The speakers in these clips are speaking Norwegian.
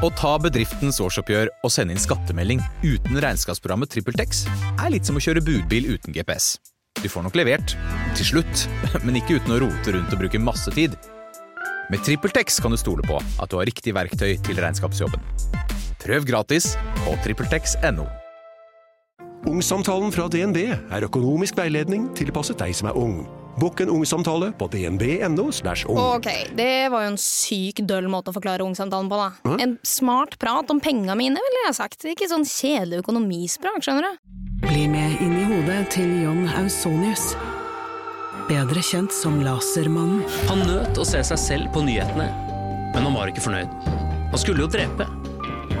Å ta bedriftens årsoppgjør og sende inn skattemelding uten regnskapsprogrammet TrippelTex er litt som å kjøre budbil uten GPS. Du får nok levert, til slutt, men ikke uten å rote rundt og bruke masse tid. Med TrippelTex kan du stole på at du har riktig verktøy til regnskapsjobben. Prøv gratis på TrippelTex.no. Ungsamtalen fra DNB er økonomisk veiledning tilpasset deg som er ung. Bokk en ungsamtale på dnb.no. ung. Ok, det var jo en syk døll måte å forklare ungsamtalen på, da. En smart prat om penga mine, ville jeg sagt. Ikke sånn kjedelig økonomisprat, skjønner du. Bli med inn i hodet til John Ausonius. Bedre kjent som Lasermannen. Han nøt å se seg selv på nyhetene, men han var ikke fornøyd. Han skulle jo drepe.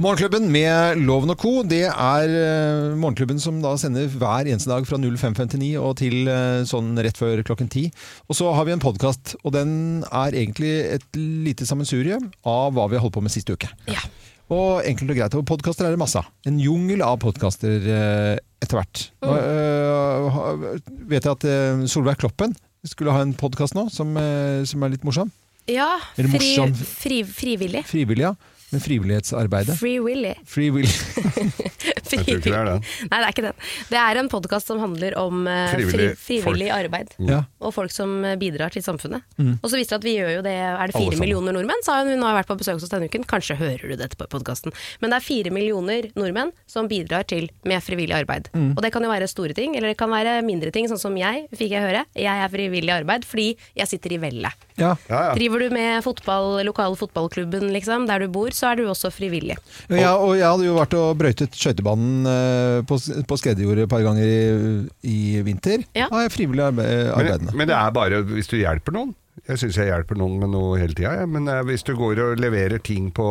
Morgenklubben med Loven og Co. Det er eh, morgenklubben som da sender hver eneste dag fra 0559 og til eh, sånn rett før klokken ti. Og så har vi en podkast, og den er egentlig et lite sammensurie av hva vi har holdt på med siste uke. Ja. Og enkelt og greit. Og podkaster er det masse av. En jungel av podkaster eh, etter hvert. Nå ha- vet jeg at Solveig Kloppen skulle ha en podkast nå som, som er litt morsom. Ja, fri, morsom? fri, frivillig. Frivillig, ja. Med frivillighetsarbeidet. Free Willy. Free will. Jeg tror ikke det er den. Nei, det er ikke den. Det er en podkast som handler om uh, Frivillig fri, frivillig arbeid. Ja. Og folk som eh, bidrar til samfunnet. Mm. Og så viser det at vi gjør jo det Er det fire millioner nordmenn? Sa hun. Hun har vært på besøk hos oss denne uken. Kanskje hører du dette på podkasten. Men det er fire millioner nordmenn som bidrar til med frivillig arbeid. Mm. Og det kan jo være store ting, eller det kan være mindre ting, sånn som jeg, fikk jeg høre. Jeg er frivillig arbeid fordi jeg sitter i vellet. Ja. Ja, ja. Driver du med fotball, lokal fotballklubben liksom, der du bor, så er du også frivillig. Ja, og jeg hadde jo vært og brøytet skøytebanen eh, på, på skredderjordet et par ganger i, i vinter. Ja. Da er jeg frivillig arbeid, Men, arbeidende. men det er bare hvis du hjelper noen. Jeg syns jeg hjelper noen med noe hele tida. Ja. Men eh, hvis du går og leverer ting på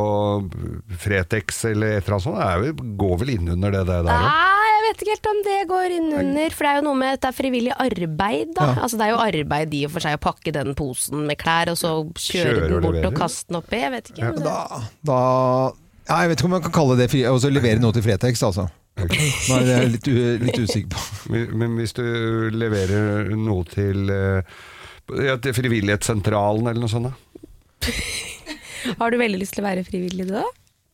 Fretex eller et eller annet sånt, går vel innunder det, det der òg. Nei, jeg vet ikke helt om det går innunder, for det er jo noe med at det er frivillig arbeid, da. Ja. Altså det er jo arbeid i og for seg å pakke den posen med klær, og så kjøre Kjør den bort og, og kaste den oppi. Jeg vet ikke. Men Da, da ja, Jeg vet ikke om man kan kalle det fri, også levere noe til Fretex, altså. Nå er jeg litt, u, litt usikker på. Men, men hvis du leverer noe til, eh, ja, til Frivillighetssentralen eller noe sånt, da? Har du veldig lyst til å være frivillig, du da?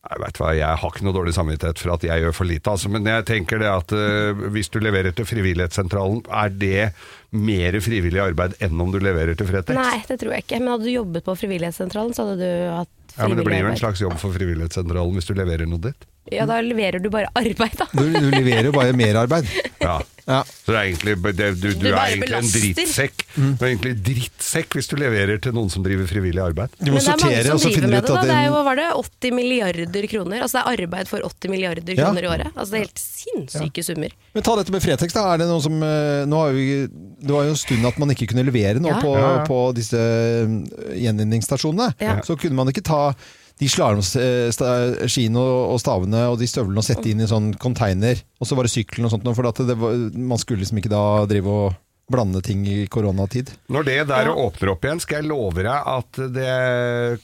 Jeg vet hva, jeg har ikke noe dårlig samvittighet for at jeg gjør for lite, altså, men jeg tenker det at uh, hvis du leverer til Frivillighetssentralen, er det mer frivillig arbeid enn om du leverer til Fretex? Nei, det tror jeg ikke. Men hadde du jobbet på Frivillighetssentralen, så hadde du hatt frivillig arbeid. Ja, men det blir jo en slags jobb for Frivillighetssentralen hvis du leverer noe dit. Ja, da leverer du bare arbeid, da. Du, du leverer jo bare merarbeid. Ja. Ja. Så det er egentlig, det, du, du, Du er egentlig egentlig en drittsekk. Mm. Du er egentlig drittsekk hvis du leverer til noen som driver frivillig arbeid. Du må Men det er mange som og så driver finner du med ut det. Da. at Det er jo, hva var det, 80 milliarder kroner. Altså det er arbeid for 80 milliarder Ja. kroner i året. Altså det er helt sinnssyke summer. Men ta dette med Fretex, da. Er det noe som eh, nå har vi, Det var jo en stund at man ikke kunne levere noe Ja. på, Ja, ja. på disse eh, gjenvinningsstasjonene. Ja. Så kunne man ikke ta de slalåmskiene og og stavene og de støvlene og sette inn i en sånn container, og så var det sykkelen og sånt, for at det var, man skulle liksom ikke da drive og blande ting i koronatid. Når det der åpner opp igjen, skal jeg love deg at det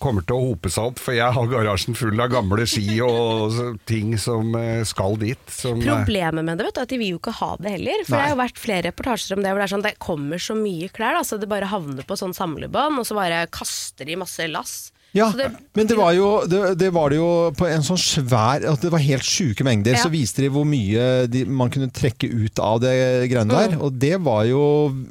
kommer til å hope seg opp, for jeg har garasjen full av gamle ski og ting som eh, skal dit. Som, eh, Problemet med det vet du, er at de vil jo ikke ha det heller. For det har jo vært flere reportasjer om det hvor det er sånn det kommer så mye klær. Da, så det bare havner på sånn samlebånd, og så bare kaster de masse lass. Ja, det- men det var, jo, det, det var det jo på en sånn svær At det var helt sjuke mengder. Ja. Så viste de hvor mye de, man kunne trekke ut av det greiene der. Mm. Og det var jo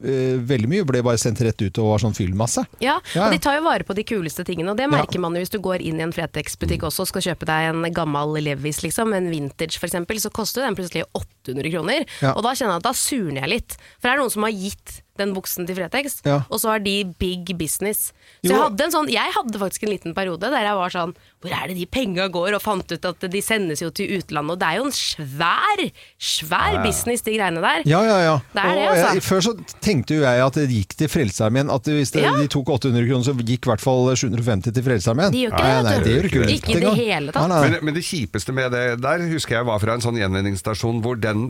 eh, Veldig mye ble bare sendt rett ut og var sånn fyllmasse. Ja, Ja, ja. og de tar jo vare på de kuleste tingene, og det merker man jo hvis du går inn i en Fretex-butikk også og skal kjøpe deg en gammel Levis, liksom, en vintage f.eks., så koster den plutselig 800 kroner. Ja. Og da kjenner jeg at da surner jeg litt. For det er noen som har gitt den buksen til Fretex, Ja. og så har de big business. Så jeg hadde, en sånn, jeg hadde faktisk en liten periode der jeg var sånn Hvor er det de penga går? Og fant ut at de sendes jo til utlandet. Og det er jo en svær, svær business, de greiene der. Ja, ja, ja. Det er det, altså. jeg, før så tenkte jo jeg at det gikk til Frelsesarmeen. At hvis det, Ja. de tok 800 kroner, så gikk i hvert fall 750 til Frelsesarmeen. De gjør ikke det, nei, det gjør ikke Ikke i det hele tatt. Nei, nei. Men, men det kjipeste med det der husker jeg var fra en sånn gjenvinningsstasjon hvor den,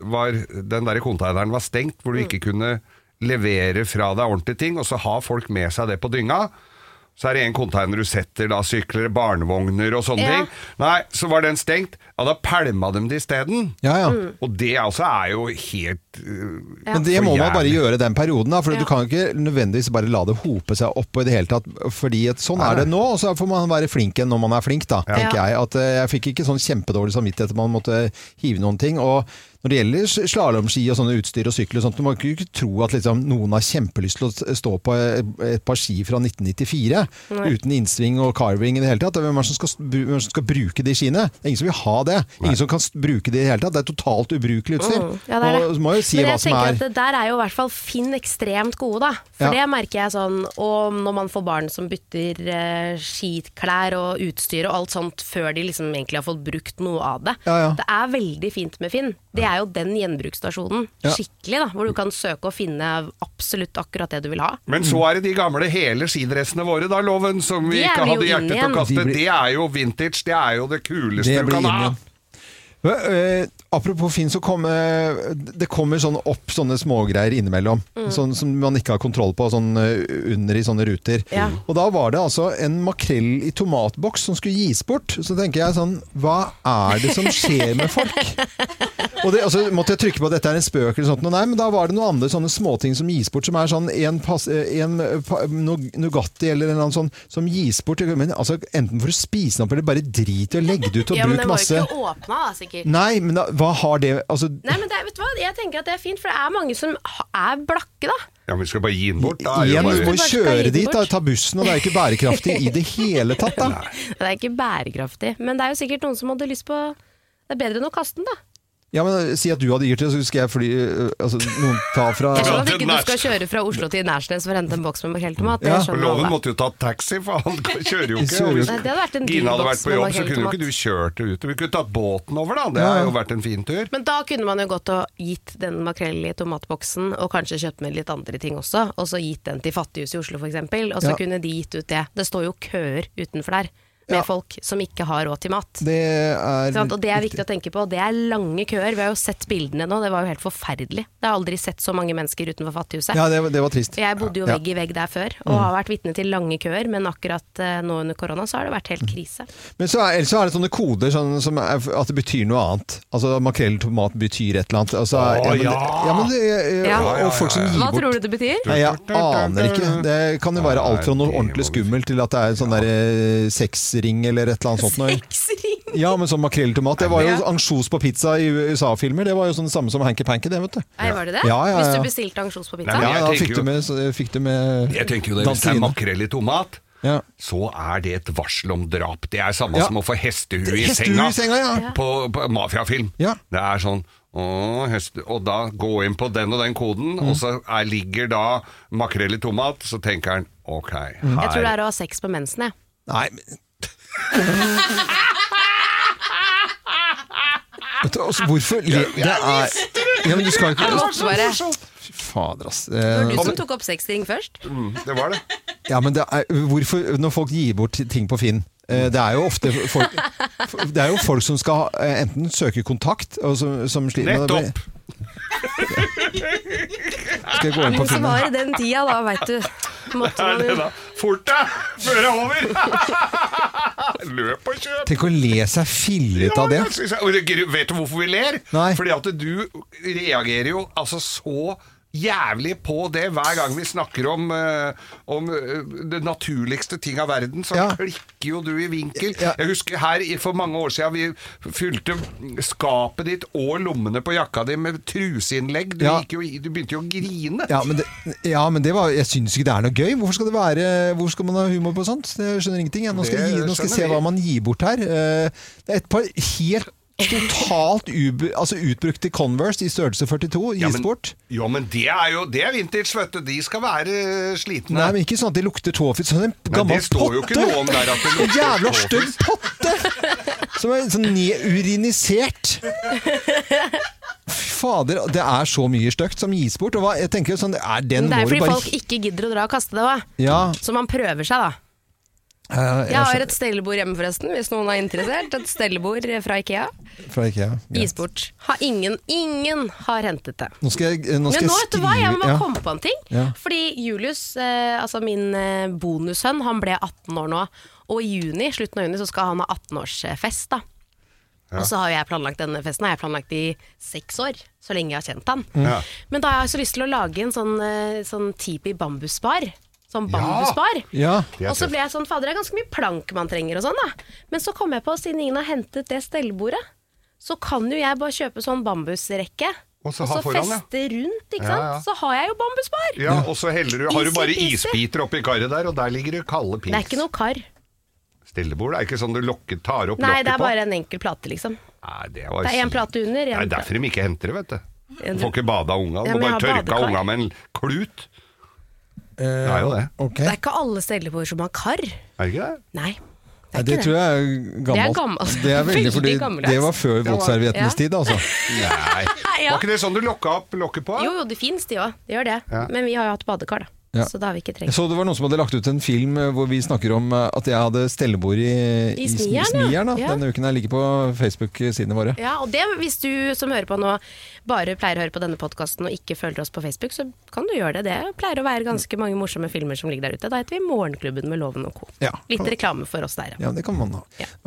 var, den der konteineren var stengt, hvor du ikke kunne levere fra deg ordentlige ting, og så har folk med seg det på dynga. Så er det en container du setter da sykler, barnevogner og sånne Ja. ting. Nei, så var den stengt. Ja, da pælma de det isteden. Ja, ja. Mm. Og det altså er jo helt øh, Men det må man bare gjøre den perioden, da, for Ja. du kan ikke nødvendigvis bare la det hope seg opp i det hele tatt. Fordi sånn er det nå, og så får man være flink igjen når man er flink, da, tenker jeg. At eh, jeg fikk ikke sånn kjempedårlig samvittighet at man måtte hive noen ting. Og når det gjelder slalåmski og sånne utstyr og sykler og sånt, du må ikke tro at liksom, noen har kjempelyst til å stå på et, et par ski fra 1994 uten innsving og carving i det hele tatt. Hvem er det som skal, hvem er det som skal bruke de skiene? Det er ingen som vil ha det. Ingen som kan bruke det i det hele tatt. Det er totalt ubrukelig utstyr. Mm, ja, det er det. Må si Men hva jeg som tenker er at der er jo i hvert fall Finn ekstremt gode, da. For Ja. det merker jeg sånn Og når man får barn som bytter eh, skiklær og utstyr og alt sånt før de liksom egentlig har fått brukt noe av det. Ja, ja. Det er veldig fint med Finn. Det er jo den gjenbruksstasjonen. Ja. Skikkelig, da. Hvor du kan søke og finne absolutt akkurat det du vil ha. Men så er det de gamle hele skidressene våre, da, Loven, som vi ikke hadde hjerte til å kaste. De blir- Det er jo vintage, det er jo det kuleste Det du kan inn ha. Eh, apropos Finn, så kommer det kommer sånn opp sånne smågreier innimellom. Sånn som man ikke har kontroll på, sånn eh, under i sånne ruter. Ja. Og da var det altså en makrell i tomatboks som skulle gis bort. Så tenker jeg sånn, hva er det som skjer med folk? Og det, altså, måtte jeg trykke på at dette er en spøk eller sånt, nei, men da var det noen andre sånne småting som gis bort, som er sånn en, pass, en Nugatti eller en eller annen sånn, som gis bort. Men altså, enten for å spise den opp, eller bare drit i å legge det ut og Ja, men bruk den var masse jo ikke åpna, da, sikkert. Nei, men da, hva har det altså, Nei, men det, vet du hva? Jeg tenker at det er fint, for det er mange som er blakke, da. Ja, men vi skal bare gi den bort. Da Igjen, du må bare kjøre dit, da, ta bussen, og det er ikke bærekraftig i det hele tatt, da. Det er ikke bærekraftig. Men det er jo sikkert noen som hadde lyst på Det er bedre enn å kaste den, da. Ja, men Si at du hadde gitt det, så skal jeg fly øh, Altså, noen ta fra Jeg skjønner at ikke du skal kjøre fra Oslo til Nærsnes for å hente en boks med makrelltomat. Ja, Loven måtte jo ta taxi, for han kjører jo ikke. Nei, det hadde vært en Gina hadde vært på jobb, så kunne jo ikke du kjørt det ut. Vi kunne tatt båten over, da. Det Ja, har jo vært en fin tur. Men da kunne man jo gått og gitt den makrell i tomatboksen, og kanskje kjøpt med litt andre ting også, og så gitt den til Fattighuset i Oslo f.eks., og så Ja. kunne de gitt ut det. Det står jo køer utenfor der med Ja. folk som ikke har råd til mat. Det er Sant? Og det er viktig å tenke på. Det er lange køer. Vi har jo sett bildene nå, det var jo helt forferdelig. Jeg har aldri sett så mange mennesker utenfor Fattighuset. Ja, det, var- det var trist. Jeg bodde jo Ja. Mm. vegg i vegg der før, og har vært vitne til lange køer, men akkurat eh, nå under korona så har det vært helt krise. Men så er, ellers så er det sånne koder sånn, som er, at det betyr noe annet. Altså makrell tomat betyr et eller annet. Altså, Å, men det- ja. ja, men det, Og, folk som gir Hva tror du det betyr? Nei, jeg aner ikke. Det kan jo være alt fra noe ordentlig skummelt til at det er en sånn der eh, sexring eller et eller annet sånt. Seksring! Ja, men sånn makrelltomat. Det var jo ansjos på pizza i USA-filmer. Det var jo sånn det samme som hanky-panky, det, vet du. Nei, var det det? Ja, ja, ja. Hvis du bestilte ansjos på pizza? Nei, Ja, da fikk du med, så- fikk du med Jeg tenker jo det, Hvis det er makrell i tomat, Ja. så er det et varsel om drap. Det er samme Ja. som å få hestehue i senga, i senga, ja. på, på mafiafilm. Ja. Det er sånn å, heste, Og da gå inn på den og den koden, Mm. og så er, ligger da makrell i tomat, så tenker han ok, her Mm. Jeg tror det er å ha sex på mensen, jeg. Nei, altså, hvorfor le- Det er ja, men du skal ikke bare Fy fader, ass. Det var Eh, du som tok opp sexting først. Det var det. Ja, men det er, hvorfor, når folk gir bort ting på Finn eh, det er jo ofte folk, Det er jo folk som skal eh, enten søke kontakt og som, som sliter med det. Nettopp! Skal jeg gå inn på Finn? så var det den tida, da, veit du. Måtte Er man det jo da? Fort deg, før det er over! Løp og kjøp! Tenk å le seg fillete av det. Ja, jeg synes jeg- og Vet du hvorfor vi ler? Nei. Fordi at du reagerer jo altså så jævlig på det hver gang vi snakker om, uh, om eh, det naturligste ting av verden, så Ja. klikker jo du i vinkel. Ja. Jeg husker her for mange år siden vi fylte skapet ditt og lommene på jakka di med truseinnlegg. Du, Ja. jo, du begynte jo å grine. Ja, men det, ja, men det var, jeg syns ikke det er noe gøy. Hvorfor skal det være Hvor skal man ha humor på sånt? Jeg skjønner ingenting. jeg. Nå skal, jeg, gi, nå skal jeg se hva man gir bort her. Eh, Det er et par helt totalt altså til Converse i størrelse 42 Ja, sport. men- Jo, men det er jo det er vintage, vet du. De skal være slitne. Nei, men ikke sånn at de lukter tåfis. Sånn en Men potte! det står jo ikke noe om der at det En lukter jævla stygg potte! Som er sånn urinisert Fy fader, det er så mye stygt som gis bort. Og hva, jeg tenker sånn, er den Men det er fordi bare folk ikke gidder å dra og kaste det òg. Ja, Så man prøver seg, da. Eh, jeg Jeg har et stellebord hjemme, forresten, hvis noen er interessert. Et stellebord fra Ikea. Fra IKEA. Ja. Gis. Har ingen, ingen har hentet det. Nå skal jeg, nå skal Men nå, vet du hva, jeg må ja. komme på en ting. Ja. Fordi Julius, eh, altså min eh, bonussønn, han ble 18 år nå. Og i juni, slutten av juni så skal han ha 18-årsfest. da. Og så har jeg planlagt denne festen har jeg planlagt i seks år, så lenge jeg har kjent han. Ja. Men da har jeg så lyst til å lage en sånn, eh, sånn tipi bambusbar. Sånn bambusbar. Ja. Det er Og så ble jeg sånn, fader det er ganske mye plank man trenger og sånn da. Men så kom jeg på, siden ingen har hentet det stellebordet, så kan jo jeg bare kjøpe sånn bambusrekke. Og så ha foran, ja. feste rundt, ikke Ja, sant? ja. Så har jeg jo bambusbar. Ja, og så heller du, har du bare isbiter oppi karet der, og der ligger det kalde pils. Det er ikke noe kar. Stillebord det er ikke sånn du lokker, tar opp Nei, lokket det er på. bare en enkel plate, liksom. Nei, det, var Det er én plate under. Det En er derfor de ikke henter det, vet du. Ja, Du får ikke bada unga. Du Ja, må bare tørka tørke av unga med en klut. Eh, Det er jo det. Okay. Det er ikke alle stellebord som har kar. Er det ikke det? Nei. Det det er tror jeg er gammelt. gammelt. Det er veldig, Veldig fordi det var før våtserviettenes Ja. tid, altså. Nei. Ja. Var ikke det sånn du lokka opp lokket på? Jo, jo, det fins de òg. Det gjør det. Ja. Men vi har jo hatt badekar, da. Ja. Så da har vi ikke trengt så det var noen som hadde lagt ut en film eh, hvor vi snakker om eh, at jeg hadde stellebord i, I Smieren, i Smieren. Ja. denne uken. Jeg ligger på Facebook-sidene våre. Ja, og det, hvis du som hører på nå bare pleier å høre på denne podkasten og ikke følger oss på Facebook, så kan du gjøre det. Det pleier å være ganske mange morsomme filmer som ligger der ute. Da heter vi Morgenklubben med Loven og co. Ja. Litt reklame for oss der. Ja, det kan man ha.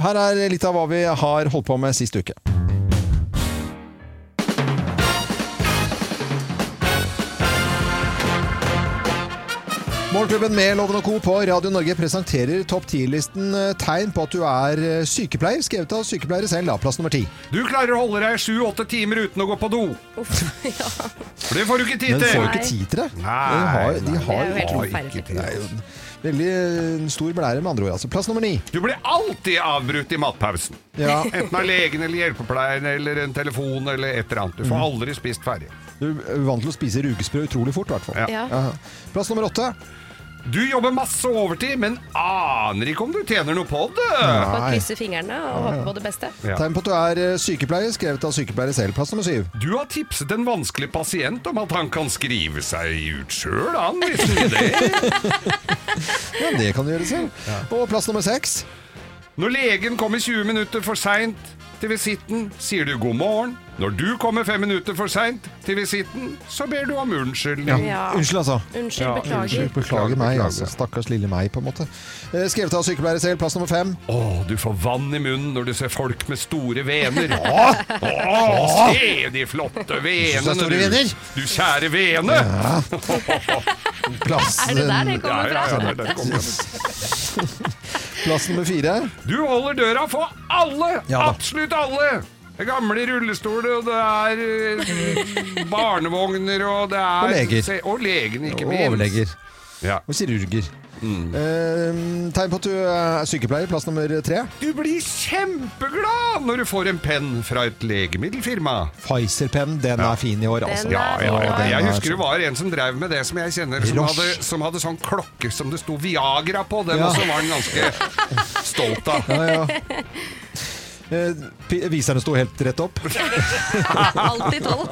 Her er litt av hva vi har holdt på med sist uke. Morgenklubben med Loven og Co. på Radio Norge presenterer topp 10-listen eh, tegn på at du er eh, sykepleier, skrevet av sykepleiere selv, da, plass nummer ti. Du klarer å holde deg sju-åtte timer uten å gå på do. For det får du ikke tid til. Men får jo ikke tid til det. Nei, de har, de har, Det er jo helt forferdelig. ikke tid. Er en veldig eh, stor blære, med andre ord. Altså. Plass nummer ni. Du blir alltid avbrutt i matpausen. Ja. Enten av legen eller hjelpepleieren eller en telefon eller et eller annet. Du Mm. får aldri spist ferdig. Du er vant til å spise rugesprø utrolig fort, i hvert fall. Ja. Ja. Plass nummer åtte. Du jobber masse overtid, men aner ikke om du tjener noe på det. Nei. krysse fingrene og håpe på det beste. Ja. Tegn på at du er eh, sykepleier, skrevet av sykepleier selv. Plass nummer syv. Du har tipset en vanskelig pasient om at han kan skrive seg ut sjøl, han, hvis ikke vil det. Ja, det kan du gjøre selv. Og plass nummer seks. Når legen kommer 20 minutter for seint til visitten, sier du god morgen. Når du kommer fem minutter for seint til visitten, så ber du om unnskyldning. Ja. Unnskyld, altså. Unnskyld, Ja, beklager. Unnskyld, beklager meg, Beklager. altså. Stakkars lille meg, på en måte. Eh, Skrevet av sykepleier selv. Plass nummer fem. Å, du får vann i munnen når du ser folk med store vener. Å, se de flotte venene, store du. vener. Du kjære vene. Plass, Er det der det kommer fra? ja, der, der kom plass nummer fire. Du holder døra for alle! Ja. Absolutt alle! Det er gamle rullestoler, og det er eh, barnevogner, og det er Og leger. Se, og legen, ikke Og minst. overleger. Ja. Og kirurger. Mm. Eh, tegn på at du er sykepleier. Plass nummer tre. Du blir kjempeglad når du får en penn fra et legemiddelfirma. Pfizer-penn, den er fin i år, altså. Ja, ja, ja. Jeg er husker det var en som drev med det som jeg kjenner, som hadde, som hadde sånn klokke som det sto Viagra på. Den Ja. også var den ganske stolt av. Ja, ja. Eh, Viserne sto helt rett opp. Alltid tolv.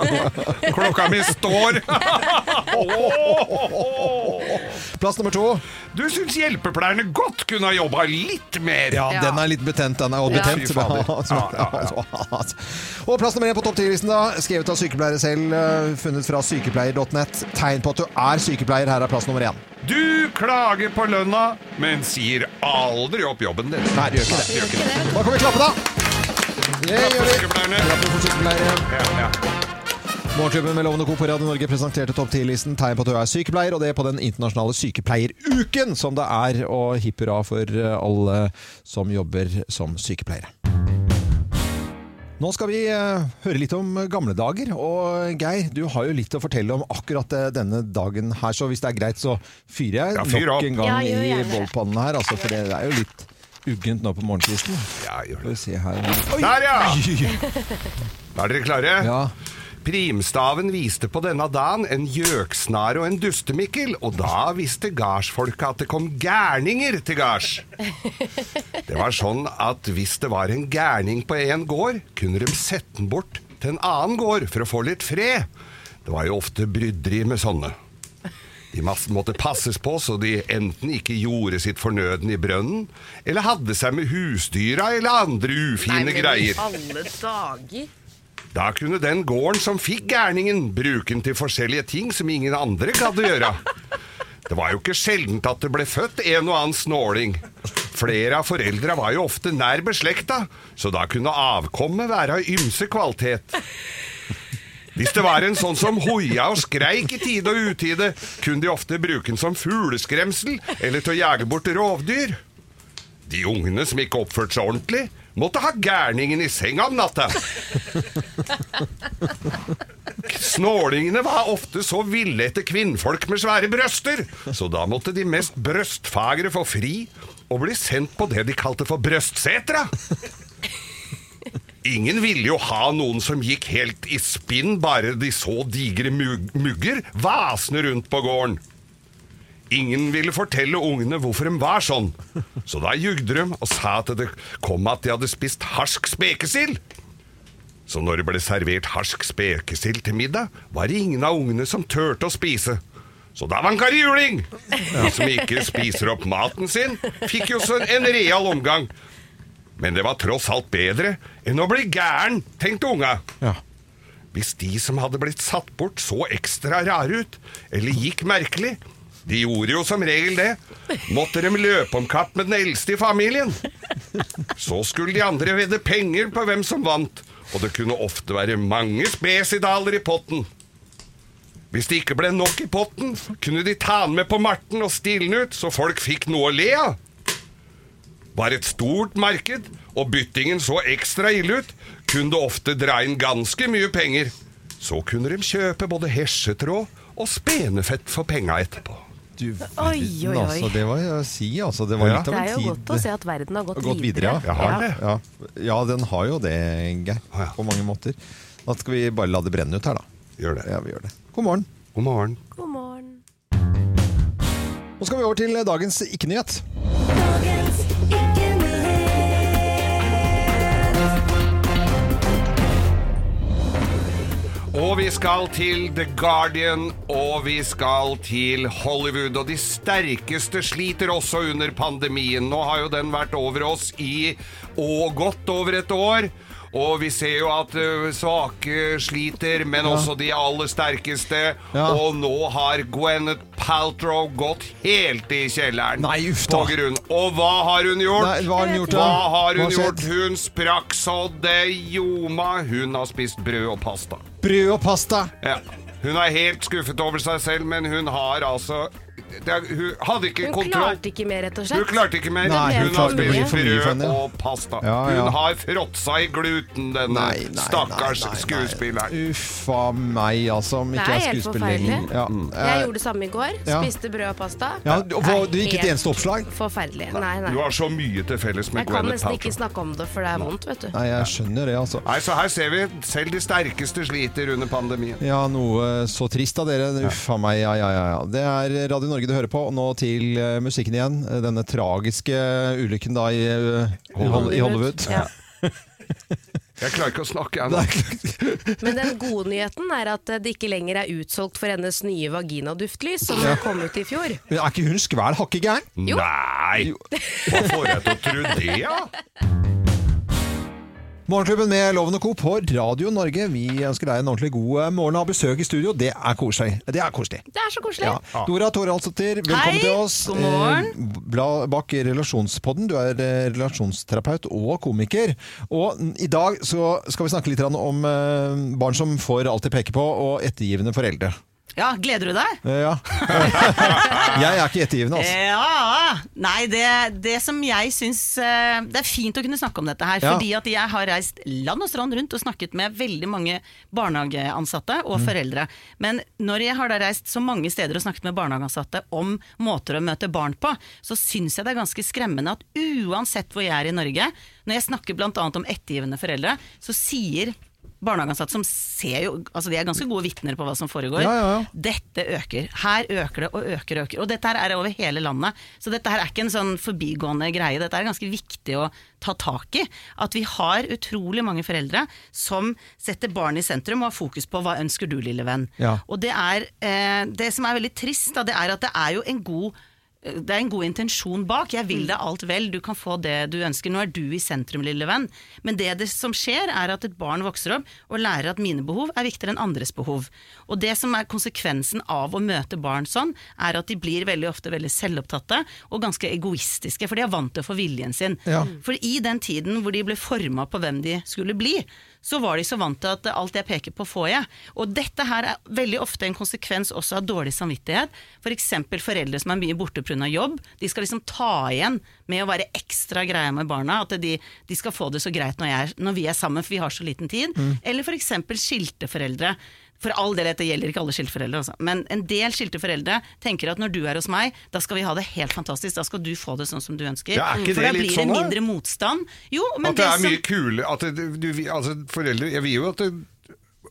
Klokka mi står! Plass nummer to. Du syns hjelpepleierne godt kunne ha jobba litt mer. Ja, Ja. den er litt betent. Den er også Ja. betent. Fy. Ja, ja, Og plass nummer én på topp 10-listen, da. Skrevet av sykepleiere selv, eh, funnet fra sykepleier.net. Tegn på at du er sykepleier. Her er plass nummer én. Du klager på lønna, men sier aldri opp jobben din. Nei, det gjør ikke det. Gjør ikke det. Da kan vi klappe, da! Det Klapp gjør for vi. sykepleierne. Klappe for sykepleiere. Ja, ja. Morgenklubben med Lovende Co. på Radio Norge presenterte topp 10-listen tegn på at du er sykepleier, og det er på den internasjonale sykepleieruken som det er, og hipp hurra for eh, alle som jobber som sykepleiere. Nå skal vi eh, høre litt om gamle dager, og Geir, du har jo litt å fortelle om akkurat eh, denne dagen her, så hvis det er greit så fyrer jeg Ja, fyr nok en gang Ja, i bollpannen her, altså, for det er jo litt uggent nå på morgenkvisten. Ja, gjør Der, ja! Er dere klare? Ja. Primstaven viste på denne dagen en gjøksnare og en dustemikkel, og da visste gardsfolka at det kom gærninger til gards. Det var sånn at hvis det var en gærning på en gård, kunne de sette den bort til en annen gård for å få litt fred. Det var jo ofte bryderi med sånne. De måtte passes på så de enten ikke gjorde sitt fornøden i brønnen, eller hadde seg med husdyra eller andre ufine greier. alle dager. Da kunne den gården som fikk gærningen, bruke den til forskjellige ting som ingen andre gadd å gjøre. Det var jo ikke sjeldent at det ble født en og annen snåling. Flere av foreldra var jo ofte nær beslekta, så da kunne avkommet være av ymse kvalitet. Hvis det var en sånn som hoia og skreik i tide og utide, kunne de ofte bruke den som fugleskremsel eller til å jage bort rovdyr. De ungene som ikke oppførte seg ordentlig, måtte ha gærningen i senga om natta. Snålingene var ofte så ville etter kvinnfolk med svære brøster, så da måtte de mest brøstfagre få fri og bli sendt på det de kalte for brøstsetra. Ingen ville jo ha noen som gikk helt i spinn bare de så digre mug mugger vasende rundt på gården. Ingen ville fortelle ungene hvorfor de var sånn, så da jugde de og sa at det kom at de hadde spist harsk spekesild. Så når det ble servert harsk spekesild til middag, var det ingen av ungene som turte å spise. Så da var han Kari juling! De som ikke spiser opp maten sin, fikk jo sånn en real omgang. Men det var tross alt bedre enn å bli gæren, tenkte unga. Ja. Hvis de som hadde blitt satt bort så ekstra rare ut, eller gikk merkelig, de gjorde jo som regel det, måtte de løpe om kapp med den eldste i familien. Så skulle de andre vedde penger på hvem som vant, og det kunne ofte være mange spesidaler i potten. Hvis det ikke ble nok i potten, kunne de ta den med på marten og stille den ut, så folk fikk noe å le av. Var et stort marked, og byttingen så ekstra ille ut, kunne det ofte dra inn ganske mye penger. Så kunne de kjøpe både hesjetråd og spenefett for penga etterpå. Du verden, altså. Det var å si, altså. Det var Ja. litt av Det er jo tid. godt å se at verden har gått, Gått videre, ja. Har det. Ja. ja, den har jo det, Geir. På mange måter. Da skal vi bare la det brenne ut her, da. Gjør det. Ja, vi gjør det. God morgen. God morgen. God morgen. Nå skal vi over til dagens ikke-nyhet. Og vi skal til The Guardian, og vi skal til Hollywood. Og de sterkeste sliter også under pandemien. Nå har jo den vært over oss i og godt over et år. Og vi ser jo at svake sliter, men også de aller sterkeste. Ja. Og nå har Gwyneth Paltrow gått helt i kjelleren. Nei, uff da. Og hva har hun gjort? Nei, hva har hun gjort. Hva har hun Hva har gjort? Hun sprakk så det ljoma. Hun har spist brød og pasta. Brød og pasta. Ja. Hun er helt skuffet over seg selv, men hun har altså er, Hun hadde ikke Hun kontroll. klarte ikke mer, rett og Hun klarte ikke mer. Nei, hun hun har klarte- det blir spist for mye for henne, brød og pasta. Ja, ja. Hun har fråtsa i gluten, denne Nei, nei, stakkars nei, nei, nei. skuespilleren. Uff a meg, altså. Om Det ikke er jeg helt skuespiller lenger. forferdelig. Ja. Jeg Eh, gjorde det samme i går. Ja. Spiste brød og pasta. ja, og hva- du gikk ikke et Helt eneste oppslag? Forferdelig. Nei, nei. Du har så mye til felles med Jeg kan Gwyneth nesten ikke Paltrow. snakke om det, for det er vondt, vet du. Nei, jeg skjønner det, altså. Nei, så her ser vi selv de sterkeste sliter under pandemien. Ja, noe så trist av dere. Uff a meg, ja, ja, ja. ja. Det er Radio Norge du hører på. Og nå til eh, musikken igjen. Denne tragiske ulykken da i, eh, i i Hollywood. Ja. Jeg klarer ikke å snakke, jeg nå. Men den gode nyheten er at det ikke lenger er utsolgt for hennes nye vaginaduftlys, som kom ut i fjor. Men Er ikke hun skvæl hakke gæren? Nei! Hva får jeg til å tro det, da? Morgenklubben med Loven og Co. på Radio Norge. Vi ønsker deg en ordentlig god eh, morgen og ha besøk i studio. Det er koselig. Det er koselig. Det er så koselig. Ja. Dora Toralsdottir, velkommen Hei, til oss. god morgen. Eh, bla- bak Relasjonspodden. Du er eh, relasjonsterapeut og komiker. Og i dag så skal vi snakke litt om barn som får alt de peker på, og ettergivende foreldre. Ja, gleder du deg? Eh, Ja. Jeg er ikke ettergivende, altså. Ja! Nei, det, det som jeg syns eh, Det er fint å kunne snakke om dette her, Ja. fordi at jeg har reist land og strand rundt og snakket med veldig mange barnehageansatte og Mm. foreldre. Men når jeg har da reist så mange steder og snakket med barnehageansatte om måter å møte barn på, så syns jeg det er ganske skremmende at uansett hvor jeg er i Norge, når jeg snakker bl.a. om ettergivende foreldre, så sier barnehageansatte som ser jo Altså de er ganske gode vitner på hva som foregår. Ja, ja, ja. Dette øker. Her øker det og øker og øker. Og dette her er over hele landet. Så dette her er ikke en sånn forbigående greie. Dette er ganske viktig å ta tak i. At vi har utrolig mange foreldre som setter barn i sentrum og har fokus på hva ønsker du, lille venn. Og det er eh, Det som er veldig trist, da, det er at det er jo en god det er en god intensjon bak. Jeg vil deg alt vel, du kan få det du ønsker. Nå er du i sentrum, lille venn. Men det, det som skjer, er at et barn vokser opp og lærer at mine behov er viktigere enn andres behov. Og det som er konsekvensen av å møte barn sånn, er at de blir veldig ofte veldig selvopptatte og ganske egoistiske, for de er vant til å få viljen sin. Ja. For i den tiden hvor de ble forma på hvem de skulle bli, så var de så vant til at alt jeg peker på, får jeg. Og dette her er veldig ofte en konsekvens også av dårlig samvittighet. F.eks. For foreldre som er mye borte pga. jobb. De skal liksom ta igjen med å være ekstra greie med barna. At de, de skal få det så greit når, jeg, når vi er sammen, for vi har så liten tid. Mm. Eller f.eks. skilte foreldre. For all del, dette gjelder ikke alle skilte foreldre, altså. men en del skilte foreldre tenker at når du er hos meg, da skal vi ha det helt fantastisk. Da skal du få det sånn som du ønsker. Ja, er ikke for det da litt blir sånn, det da? mindre motstand. Jo, men At det er som- mye kulere at det, du, altså, Foreldre Jeg vil jo at det-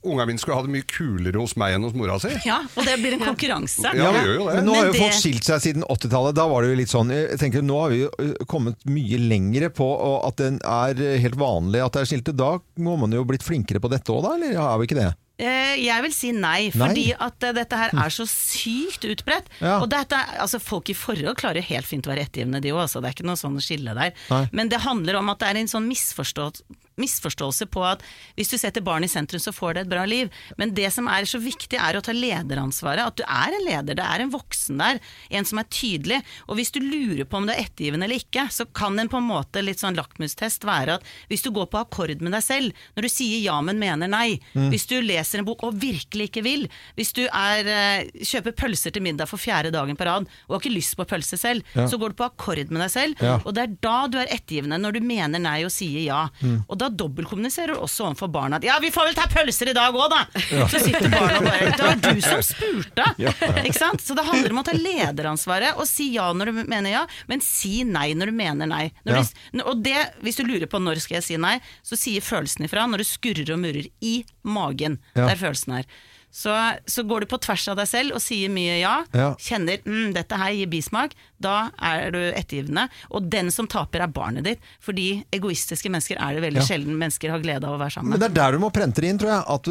unga mine skulle ha det mye kulere hos meg enn hos mora si. Ja, og det blir en konkurranse. Ja, det gjør jo det. Men nå har jo det- folk skilt seg siden 80-tallet. Da var det jo litt sånn Jeg tenker Nå har vi jo kommet mye lengre på at det er helt vanlig at det er skilte. Da må man jo blitt flinkere på dette òg, da? Eller er vi ikke det? Eh, Jeg vil si nei, Nei? fordi at eh, dette her er så sykt utbredt. Ja. Og dette, altså Folk i forhold klarer helt fint å være ettergivende, de òg. Det er ikke noe sånn skille der. Nei. Men det handler om at det er en sånn misforstå misforståelse på at hvis du setter barn i sentrum, så får det et bra liv. Men det som er så viktig, er å ta lederansvaret. At du er en leder. Det er en voksen der. En som er tydelig. Og hvis du lurer på om du er ettergivende eller ikke, så kan en på en måte litt sånn lakmustest være at hvis du går på akkord med deg selv, når du sier ja, men mener nei, Mm. hvis du leser en bok og virkelig ikke vil, hvis du er, eh, kjøper pølser til middag for fjerde dagen på rad og har ikke lyst på pølse selv, Ja. så går du på akkord med deg selv. Ja. Og det er da du er ettergivende, når du mener nei og sier ja. Mm. Og da dobbeltkommuniserer du også overfor barna at ja, vi får vel ta pølser i dag òg, da! Ja. Så sitter barna og bare Det var du som spurte! Ja. Ikke sant? Så det handler om å ta lederansvaret og si ja når du mener ja, men si nei når du mener nei. Ja. du, og det, hvis du lurer på når skal jeg si nei, så sier følelsen ifra når du skurrer og murrer i magen. Der følelsen er. Så, så går du på tvers av deg selv og sier mye ja, Ja. kjenner mm, dette her gir bismak, da er du ettergivende. Og den som taper er barnet ditt, fordi egoistiske mennesker er det veldig Ja. sjelden mennesker har glede av å være sammen Men det er der du må prente det inn, tror jeg. At,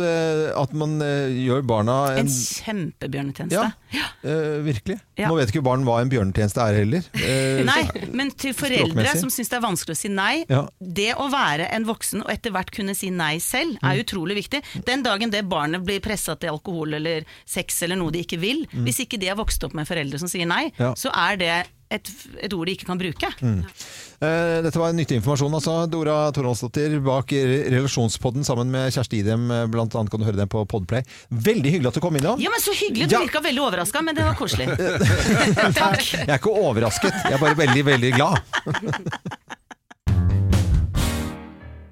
at man uh, gjør barna en, En kjempebjørnetjeneste. Ja, uh, virkelig. Nå vet ikke barn hva en bjørnetjeneste er heller. Uh, Nei, men til foreldre som syns det er vanskelig å si nei, det å være en voksen og etter hvert kunne si nei selv, er Mm. utrolig viktig. Den dagen det barnet blir pressa til alkohol eller sex eller noe de ikke vil, Mm. hvis ikke de har vokst opp med foreldre som sier nei, Ja. så er det et, et ord de ikke kan bruke. Mm. Eh, Dette var nyttig informasjon. altså. Dora Toralsdottir bak Relasjonspodden sammen med Kjersti Idem. bl.a. Blant annet kan du høre den på Podplay. Veldig hyggelig at du kom innom. Ja, men Så hyggelig! Du Ja. virka veldig overraska, men det var koselig. Jeg er ikke overrasket, jeg er bare veldig, veldig glad.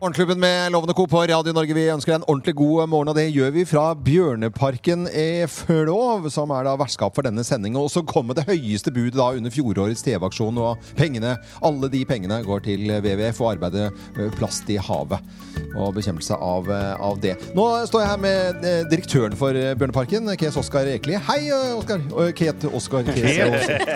Morgenklubben med Lovende Co. på Radio Norge. Vi ønsker deg en ordentlig god morgen, og det gjør vi fra Bjørneparken i Flåv, som er da vertskap for denne sendingen. Og så kommer det høyeste budet da under fjorårets TV-aksjon, og pengene, alle de pengene går til WWF og arbeidet plast i havet. Og bekjempelse av, av det. Nå står jeg her med eh, direktøren for eh, Bjørneparken, Kes Oskar Ekeli. Hei, eh, Oskar. Ket Oskar. Kes,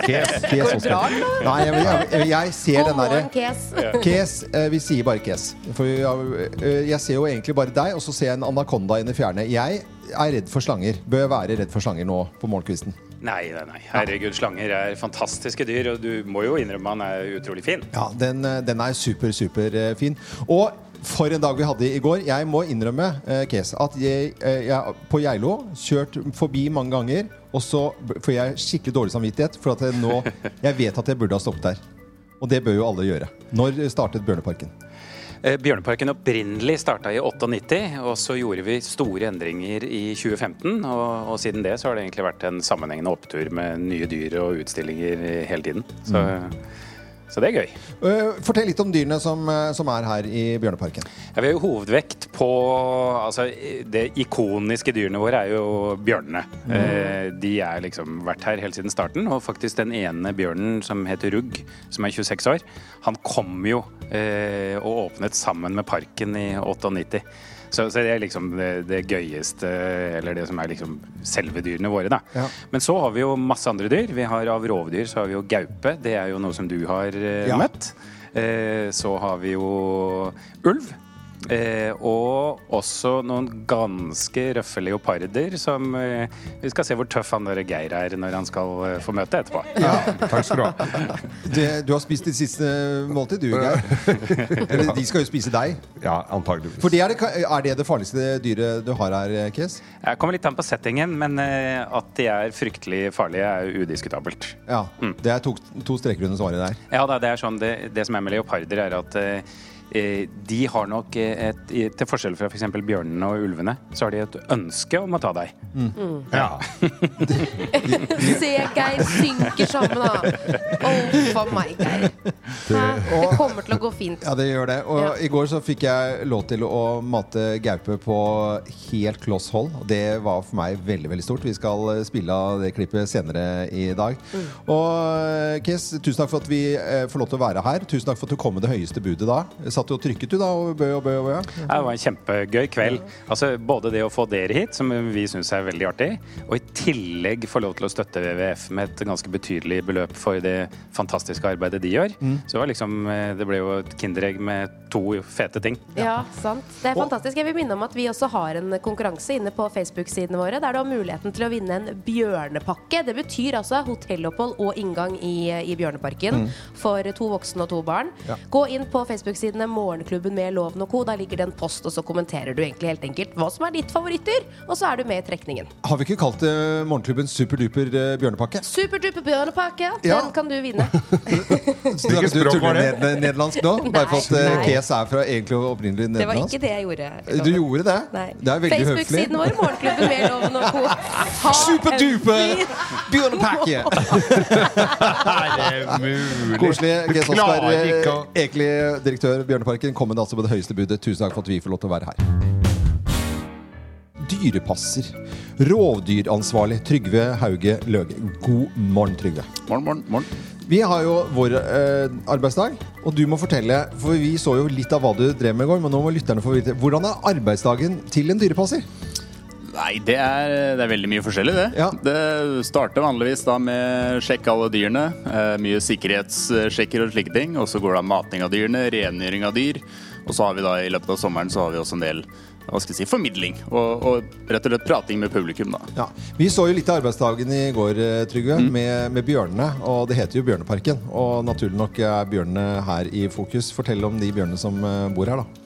Kes. Kes, Oskar. Nei, jeg, jeg, jeg ser den derre Kes. Kes, vi sier bare Kes. For eh, jeg ser jo egentlig bare deg, og så ser jeg en anakonda inn i fjerne. Jeg er redd for slanger. Bør jeg være redd for slanger nå på morgenkvisten? Nei, nei, nei. Herregud, slanger er fantastiske dyr, og du må jo innrømme han er utrolig fin. Ja, den, eh, den er super, super eh, fin. Og for en dag vi hadde i går. Jeg må innrømme, eh, Kes, at jeg, eh, jeg på Geilo kjørt forbi mange ganger, og så får jeg skikkelig dårlig samvittighet, for at jeg nå Jeg vet at jeg burde ha stoppet der. Og det bør jo alle gjøre. Når startet Bjørneparken? Eh, Bjørneparken opprinnelig starta i 98, og så gjorde vi store endringer i 2015. Og, og siden det så har det egentlig vært en sammenhengende opptur med nye dyr og utstillinger hele tiden. Så, så det er gøy. Eh, Fortell litt om dyrene som, eh, som er her i Bjørneparken. Ja, vi har jo hovedvekt på altså, Det ikoniske dyrene våre er jo bjørnene. Eh, de har liksom vært her helt siden starten. Og faktisk den ene bjørnen som heter Rugg, som er 26 år, han kom jo eh, og åpnet sammen med parken i 98. Så, så det er liksom det, det gøyeste, eller det som er liksom selve dyrene våre, da. Ja. Men så har vi jo masse andre dyr. Vi har Av rovdyr så har vi jo gaupe. Det er jo noe som du har eh, Ja. møtt. Eh, så har vi jo ulv. Eh, og også noen ganske røffe leoparder som eh, Vi skal se hvor tøff han der Geir er når han skal eh, få møte etterpå. Ja, Takk skal du ha. Det, du har spist ditt siste måltid, du, Geir. Eller de skal jo spise deg. Ja, antageligvis. For det er, det, er det det farligste dyret du har her, Kes? Jeg kommer litt an på settingen, men eh, at de er fryktelig farlige, er udiskutabelt. Ja. Det er to, to streker under svaret der. Ja, da, det er sånn, det, det som er med leoparder, er at eh, eh, de har nok eh, et Til forskjell fra f.eks. bjørnene og ulvene, så har de et ønske om å ta deg. Ja. Se, Geir synker sammen, da. Uff for meg, Geir. Hæ? Det kommer til å gå fint. Ja, det gjør det. Og Ja. i går så fikk jeg lov til å mate gaupe på helt kloss hold. Det var for meg veldig, veldig stort. Vi skal eh, spille av det klippet senere i dag. Og eh, Kes, tusen takk for at vi eh, får lov til å være her. Tusen takk for at du kom med det høyeste budet da. Satt jo og trykket du da, og bø og bø og bø? Det var en kjempegøy kveld. Altså, både det å få dere hit, som vi syns er veldig artig, og i tillegg få lov til å støtte WWF med et ganske betydelig beløp for det fantastiske arbeidet de gjør. Så det var liksom, eh, det ble jo et kinderegg med to fete ting. Ja, sant. Det er fantastisk. Jeg vil minne om at vi også har en konkurranse inne på Facebook-sidene våre, der du har muligheten til å vinne en bjørnepakke. Det betyr altså hotellopphold og inngang i, i Bjørneparken for to voksne og to barn. Ja. Gå inn på Facebook-sidene Morgenklubben med Loven og co. Der ligger det en post, og så kommenterer du egentlig helt enkelt hva som er ditt favorittdyr, og så er du med i trekningen. Har vi ikke kalt det morgenklubben superduper eh, bjørnepakke? Superduper bjørnepakke, Ja. den kan du vinne. Hvilket språk var det? Ned, nederlandsk nå? Bare for at KS Nei. Kes er fra egentlig opprinnelig Det var ikke det jeg gjorde. Du gjorde det? Nei. Det er veldig høflig. Facebook-siden vår, Morgenklubben med Loven og co. Superduper bjørnepakke! Er det mulig? Koselig. Ges Oskar, eh, egentlig direktør Bjørneparken, med altså med det høyeste budet. Tusen takk for at vi får lov til å være her. Dyrepasser. Rovdyransvarlig Trygve Hauge Løge. God morgen, Trygve. Morgen, morgen, morgen. Vi har jo vår eh, arbeidsdag, og du må fortelle, for vi så jo litt av hva du drev med i går, men nå må lytterne få vite. Hvordan er arbeidsdagen til en dyrepasser? Nei, det er, det er veldig mye forskjellig, det. Ja. Det starter vanligvis da med sjekke alle dyrene. Eh, mye sikkerhetssjekker og slike ting. Og så går det av mating av dyrene, rengjøring av dyr. Og så har vi da i løpet av sommeren så har vi også en del hva skal jeg si, formidling. Og, og rett og slett prating med publikum, da. Ja. Vi så jo litt av arbeidsdagen i går, eh, Trygve, Mm. med, med bjørnene. Og det heter jo Bjørneparken. Og naturlig nok er bjørnene her i fokus. Fortell om de bjørnene som eh, bor her, da.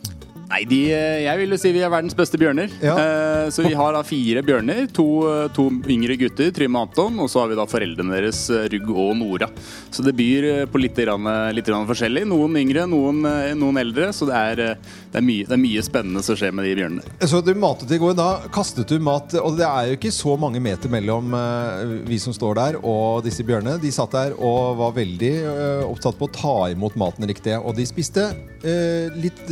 Nei, de, eh, jeg vil jo si vi er verdens beste bjørner. Ja. Eh, så vi har da fire bjørner. To, eh, to yngre gutter, Trym og Anton. Og så har vi da foreldrene deres, Rugg og Nora. Så det byr på litt, grann, litt grann forskjellig. Noen yngre, noen, noen eldre. Så det er, det, er mye, det er mye spennende som skjer med de bjørnene. Så du matet i går. Da kastet du mat. Og det er jo ikke så mange meter mellom vi som står der og disse bjørnene. De satt der og var veldig opptatt på å ta imot maten riktig. Og de spiste eh, litt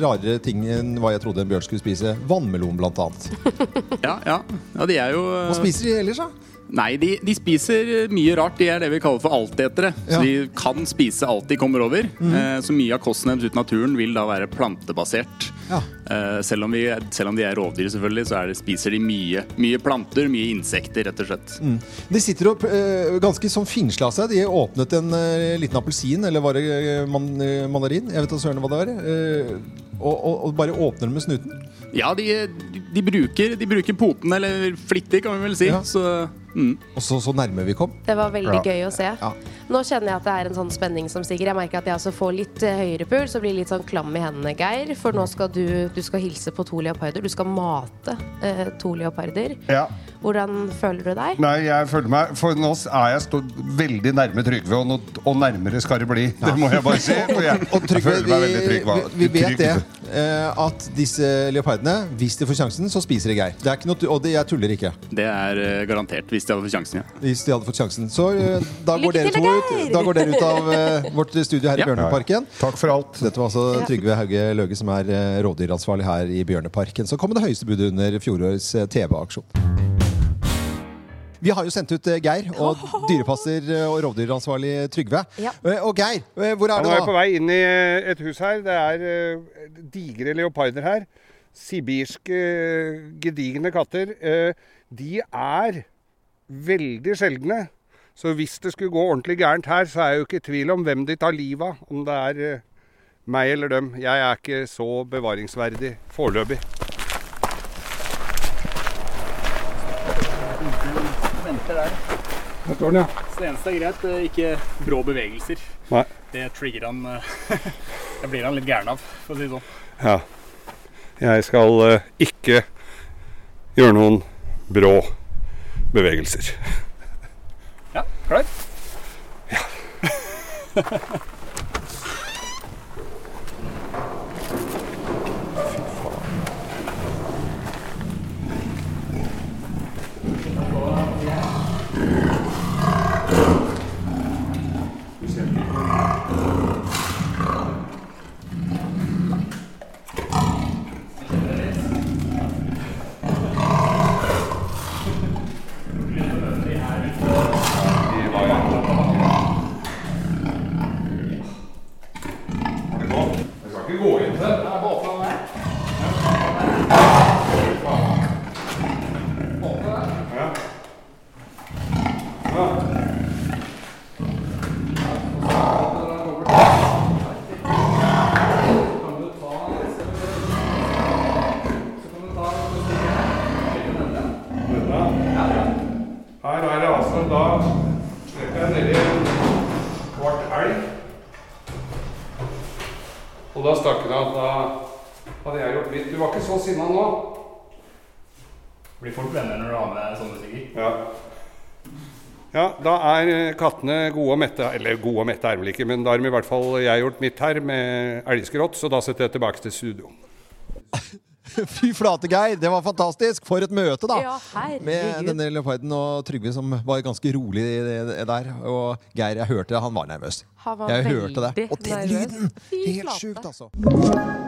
rarere ting enn hva jeg trodde en bjørn skulle spise. Vannmelon, blant annet. Ja, ja. ja de er jo Hva spiser de ellers, da? Nei, de, de spiser mye rart. De er det vi kaller for altetere. Ja. Så de kan spise alt de kommer over. Eh, så mye av kosten deres ute i naturen vil da være plantebasert. Ja. Eh, selv, om vi, selv om de er rovdyr, selvfølgelig, så er det, spiser de mye, mye planter, mye insekter, rett og slett. De sitter opp eh, ganske sånn finsla seg. De åpnet en eh, liten appelsin, eller var det eh, man, eh, mandarin? Jeg vet da søren hva det var. Og, og, og bare åpner dem med snuten. Ja, de, de, bruker, de bruker poten, eller flittig, kan vi vel si. Så, mm. Og så, så nærme vi kom. Det var veldig Ja. gøy å se. Ja. Nå kjenner jeg at det er en sånn spenning som stiger. Jeg merker at jeg også får litt eh, høyere puls og blir litt sånn klam i hendene, Geir. For nå skal du, du skal hilse på to leoparder. Du skal mate eh, to leoparder. Ja. Hvordan føler du deg? Nei, jeg føler meg For nå er jeg stått veldig nærme Trygve, og, nå, og nærmere skal det bli. Det må jeg bare si. For jeg, Og jeg føler meg veldig trygg. vi, vi vet Trygg. det. eh, At disse leopardene, hvis de får sjansen, så spiser de Geir. Det er ikke noe, og det, jeg tuller ikke. Det er eh, garantert, hvis de hadde fått sjansen, ja. Hvis de hadde fått sjansen. Så eh, da går Lykke dere to ut. Da går dere ut av uh, vårt studio her i Ja. Bjørneparken. Takk for alt. Dette var altså Trygve Hauge Løge, som er uh, rovdyransvarlig her i Bjørneparken. Så kom det høyeste budet under fjorårets uh, TV-aksjon. Vi har jo sendt ut eh, Geir og dyrepasser eh, og rovdyransvarlig Trygve. Ja. Eh, Og Geir, eh, hvor er Han det er på vei inn i eh, et hus her. Det er eh, digre leoparder her. Sibirske, eh, gedigne katter. Eh, de er veldig sjeldne. Så hvis det skulle gå ordentlig gærent her, så er jeg jo ikke i tvil om hvem de tar livet av. Om det er eh, meg eller dem. Jeg er ikke så bevaringsverdig foreløpig. Der. Står den, ja. Så det eneste er greit, eh, ikke brå bevegelser. Nei. Det trigger han eh, Det blir han litt gæren av, for å si det sånn. Ja. Jeg skal ikke gjøre noen brå bevegelser. Ja, klar? Jeg skal ikke gå inn til det. Her er det altså da slipper jeg nedi en kvart elg. Og da stakk han at da hadde jeg gjort mitt. Du var ikke så sinna nå. Blir fort venner når du har med sånne musikker. Ja. Ja, da er eh, kattene gode og mette. Eller gode og mette er vel ikke, men da har i hvert fall jeg gjort mitt her med elgskrott, så da setter jeg tilbake til studio. Fy flate, Geir! Det var fantastisk! For et møte, da! Ja. Med denne leoparden og Trygve som var ganske rolig der. Og Geir, jeg hørte det, han var nervøs. Han var jeg hørte det. Og den lyden! Helt sjukt, altså.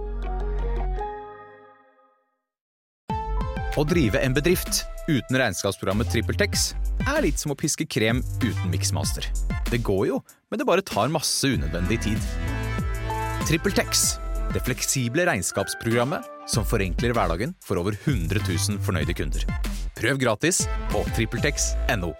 Å drive en bedrift uten regnskapsprogrammet TrippelTex er litt som å piske krem uten miksmaster. Det går jo, men det bare tar masse unødvendig tid. TrippelTex, det fleksible regnskapsprogrammet som forenkler hverdagen for over 100 000 fornøyde kunder. Prøv gratis på TrippelTex.no.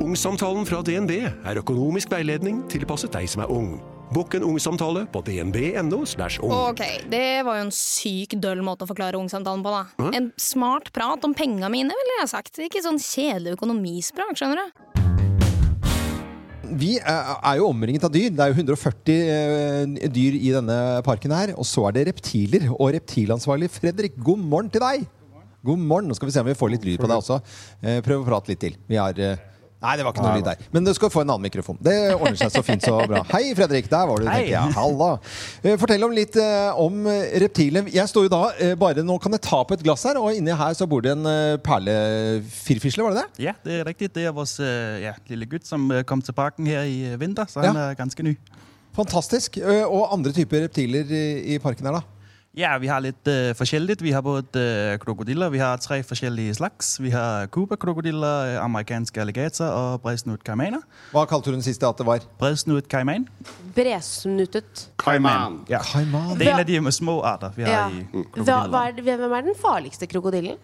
Ungsamtalen fra DNB er økonomisk veiledning tilpasset deg som er ung. Bokk en ungsamtale på dnb.no. ung. Ok, det var jo en syk døll måte å forklare ungsamtalen på, da. Hæ? En smart prat om penga mine, ville jeg ha sagt. Ikke sånn kjedelig økonomispråk, skjønner du. Vi er er jo omringet av dyr. Det er jo 140 eh, dyr i denne parken her. Og så er det reptiler. Og reptilansvarlig Fredrik, god morgen til deg! God morgen. Nå skal vi se om vi får litt lyd på deg også. Eh, Prøv å prate litt til. Vi har eh, Nei, det var ikke noe lyd der. Men du skal få en annen mikrofon. Det ordner seg så fint så bra. Hei, Fredrik. Der var du, tenker jeg. Halla. Eh, Fortell om litt eh, om reptilet. Jeg står jo da eh, bare Nå kan jeg ta på et glass her, og inni her så bor det en eh, perlefirfisle, var det det? Ja, det er riktig. Det er øh, ja, lille gutt som kom til parken her i vinter, så han Ja. er ganske ny. Fantastisk. Eh, Og andre typer reptiler i, i parken her, da? Ja, vi har litt uh, forskjellig. Vi har både uh, krokodiller. Vi har tre forskjellige slags. Vi har Cuba-krokodiller, uh, amerikanske alligator og bredsnutt kaimaner. Hva kalte du den siste at det var? Bredsnutt kaiman. Bresnutet. Kaiman. Ja. Kaiman. Det er en av de små arter vi har Ja. i Hva, krokodiller. er, hvem er den farligste krokodillen?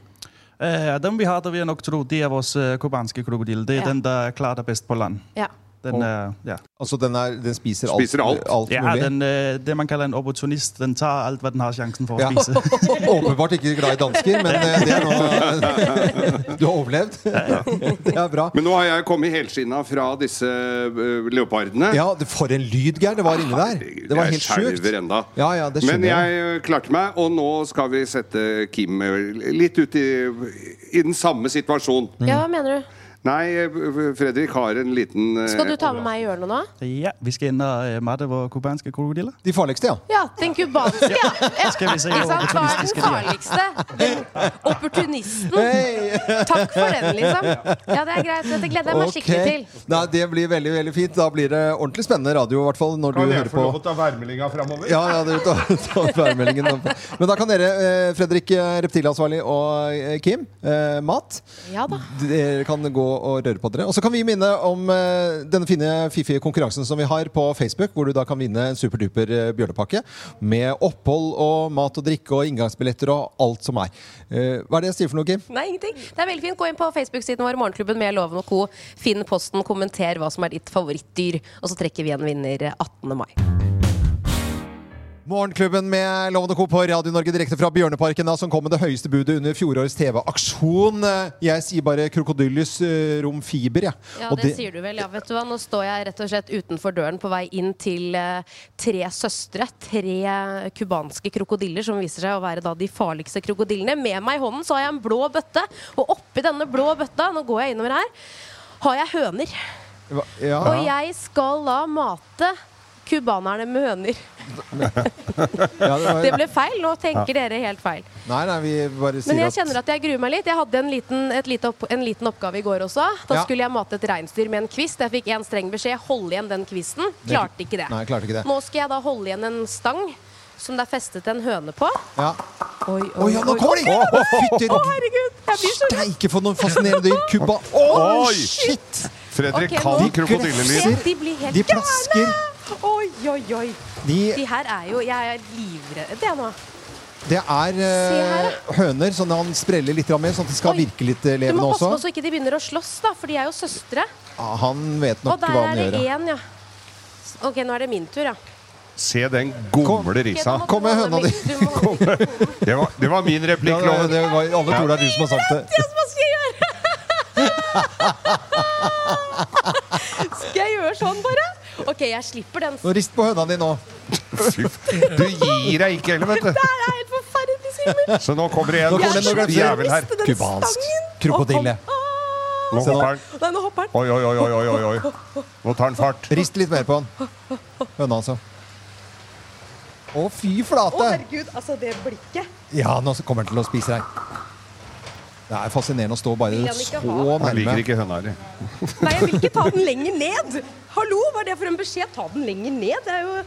Uh, den vi har, der vil jeg nok tro, det er vores uh, kubanske krokodille. Det er Ja. den der klarer det best på land. Ja. Den, er, ja. Altså den, er, den spiser alt, Spiser alt. alt ja, mulig? den, uh, det man kaller en opportunist. Den tar alt hva den har sjansen for å Ja. spise. Åpenbart ikke glad i dansker, men eh, det er noe Du har overlevd. Det er bra. Men nå har jeg kommet helskinna fra disse uh, leopardene. Ja, for en lyd, Geir, det var inni der. Det var helt sjukt. Ja, ja, Men jeg klarte meg, og nå skal vi sette Kim litt ut i, i den samme situasjon. Ja, hva mener du? Nei, uh, Fredrik har en liten uh, Skal du ta med meg i hjørnet nå? Ja, vi skal inn og uh, matte våre kubanske krokodiller. De farligste, ja. Ja, den cubanske, ja. ja. Skal vi? Hva er den de farligste? Den opportunisten. Takk for den, liksom. Ja, det er greit. Dette gleder jeg meg skikkelig til. Nei, det blir veldig veldig fint. Da blir det ordentlig spennende radio, i hvert fall når Kan du jeg få på lov å ta værmeldinga framover? Ja, ja, du tar, tar værmeldingen. Men da kan dere, eh, Fredrik eh, reptilansvarlig og eh, Kim, eh, mat Ja da. Dere kan gå og røre på dere. Og så kan vi minne om eh, denne fine, fiffige konkurransen som vi har på Facebook, hvor du da kan vinne en superduper eh, bjørnepakke med opphold og mat og drikke og inngangsbilletter og alt som er. Eh, hva er det jeg sier for noe, Kim? Nei, ingenting. Det er veldig fint. Gå inn på Facebook-siden vår, Morgenklubben med Loven og co. Finn posten, kommenter hva som er ditt favorittdyr, og så trekker vi en vinner 18. mai. Morgenklubben med Lovende Co. på Radio Norge direkte fra Bjørneparken, da, som kom med det høyeste budet under fjorårets TV-aksjon. Eh, Jeg sier bare krokodyllus rom fiber, jeg. Ja, ja, det, sier du vel. Ja, vet du hva? Nå står jeg rett og slett utenfor døren på vei inn til eh, tre søstre. Tre cubanske krokodiller som viser seg å være da de farligste krokodillene. Med meg i hånden så har jeg en blå bøtte, og oppi denne blå bøtta, nå går jeg innover her, har jeg høner. Hva- Ja. Og jeg skal da mate cubanerne med høner. Det ble feil. Nå tenker dere helt feil. Nei, nei, vi bare sier Men jeg kjenner at jeg gruer meg litt. Jeg hadde en liten, et lite opp, en liten oppgave i går også. Da Ja. skulle jeg mate et reinsdyr med en kvist. Jeg fikk én streng beskjed. Hold igjen den kvisten. Klarte ikke det. Nei, klarte ikke det. Nå skal jeg da holde igjen en stang som det er festet en høne på. Ja. Oi, oi ja, nå kommer de! Å, herregud! Jeg blir så Steike, for noen fascinerende dyr! Cuba Oi! shit! Fredrik okay, kan krokodillelyd. De blir helt De plasker. Oi, oi, oi. De, De her er jo Jeg er livredd jeg nå. det er eh, høner som han spreller litt med, sånn at de skal Oi. virke litt eh, Du må passe på også. så ikke de begynner å slåss, da, for de er jo søstre. Ja, han vet Og nok der han er Og det er det én, ja. Ok, nå er det min tur, ja. Se den gomle risa. Kom med høna di. Det var, det var min replikk. Ja, det, det var, alle tror det er du som har sagt det. Ja, Hva skal jeg gjøre? skal jeg gjøre sånn, bare? Ok, jeg slipper den. Nå Rist på høna di nå. Du gir deg ikke heller, vet Det du. her er helt forferdelig skummelt. Så nå kommer det Nå kommer det en jævel her. den Kubansk stangen. krokodille. Nå Se nå. hopper han. Nei, nå hopper den. Oi, oi, oi, oi, oi, oi. Nå tar han fart. Rist litt mer på han. Høna, altså. Å, fy Å, flate! herregud, altså det blikket. Ja, nå kommer han til å spise deg. Det er fascinerende å stå bare så nærme. Han liker ikke høna di. Nei, jeg vil ikke ta den lenger ned. Hallo, hva er det for en beskjed? Ta den lenger ned. Det er jo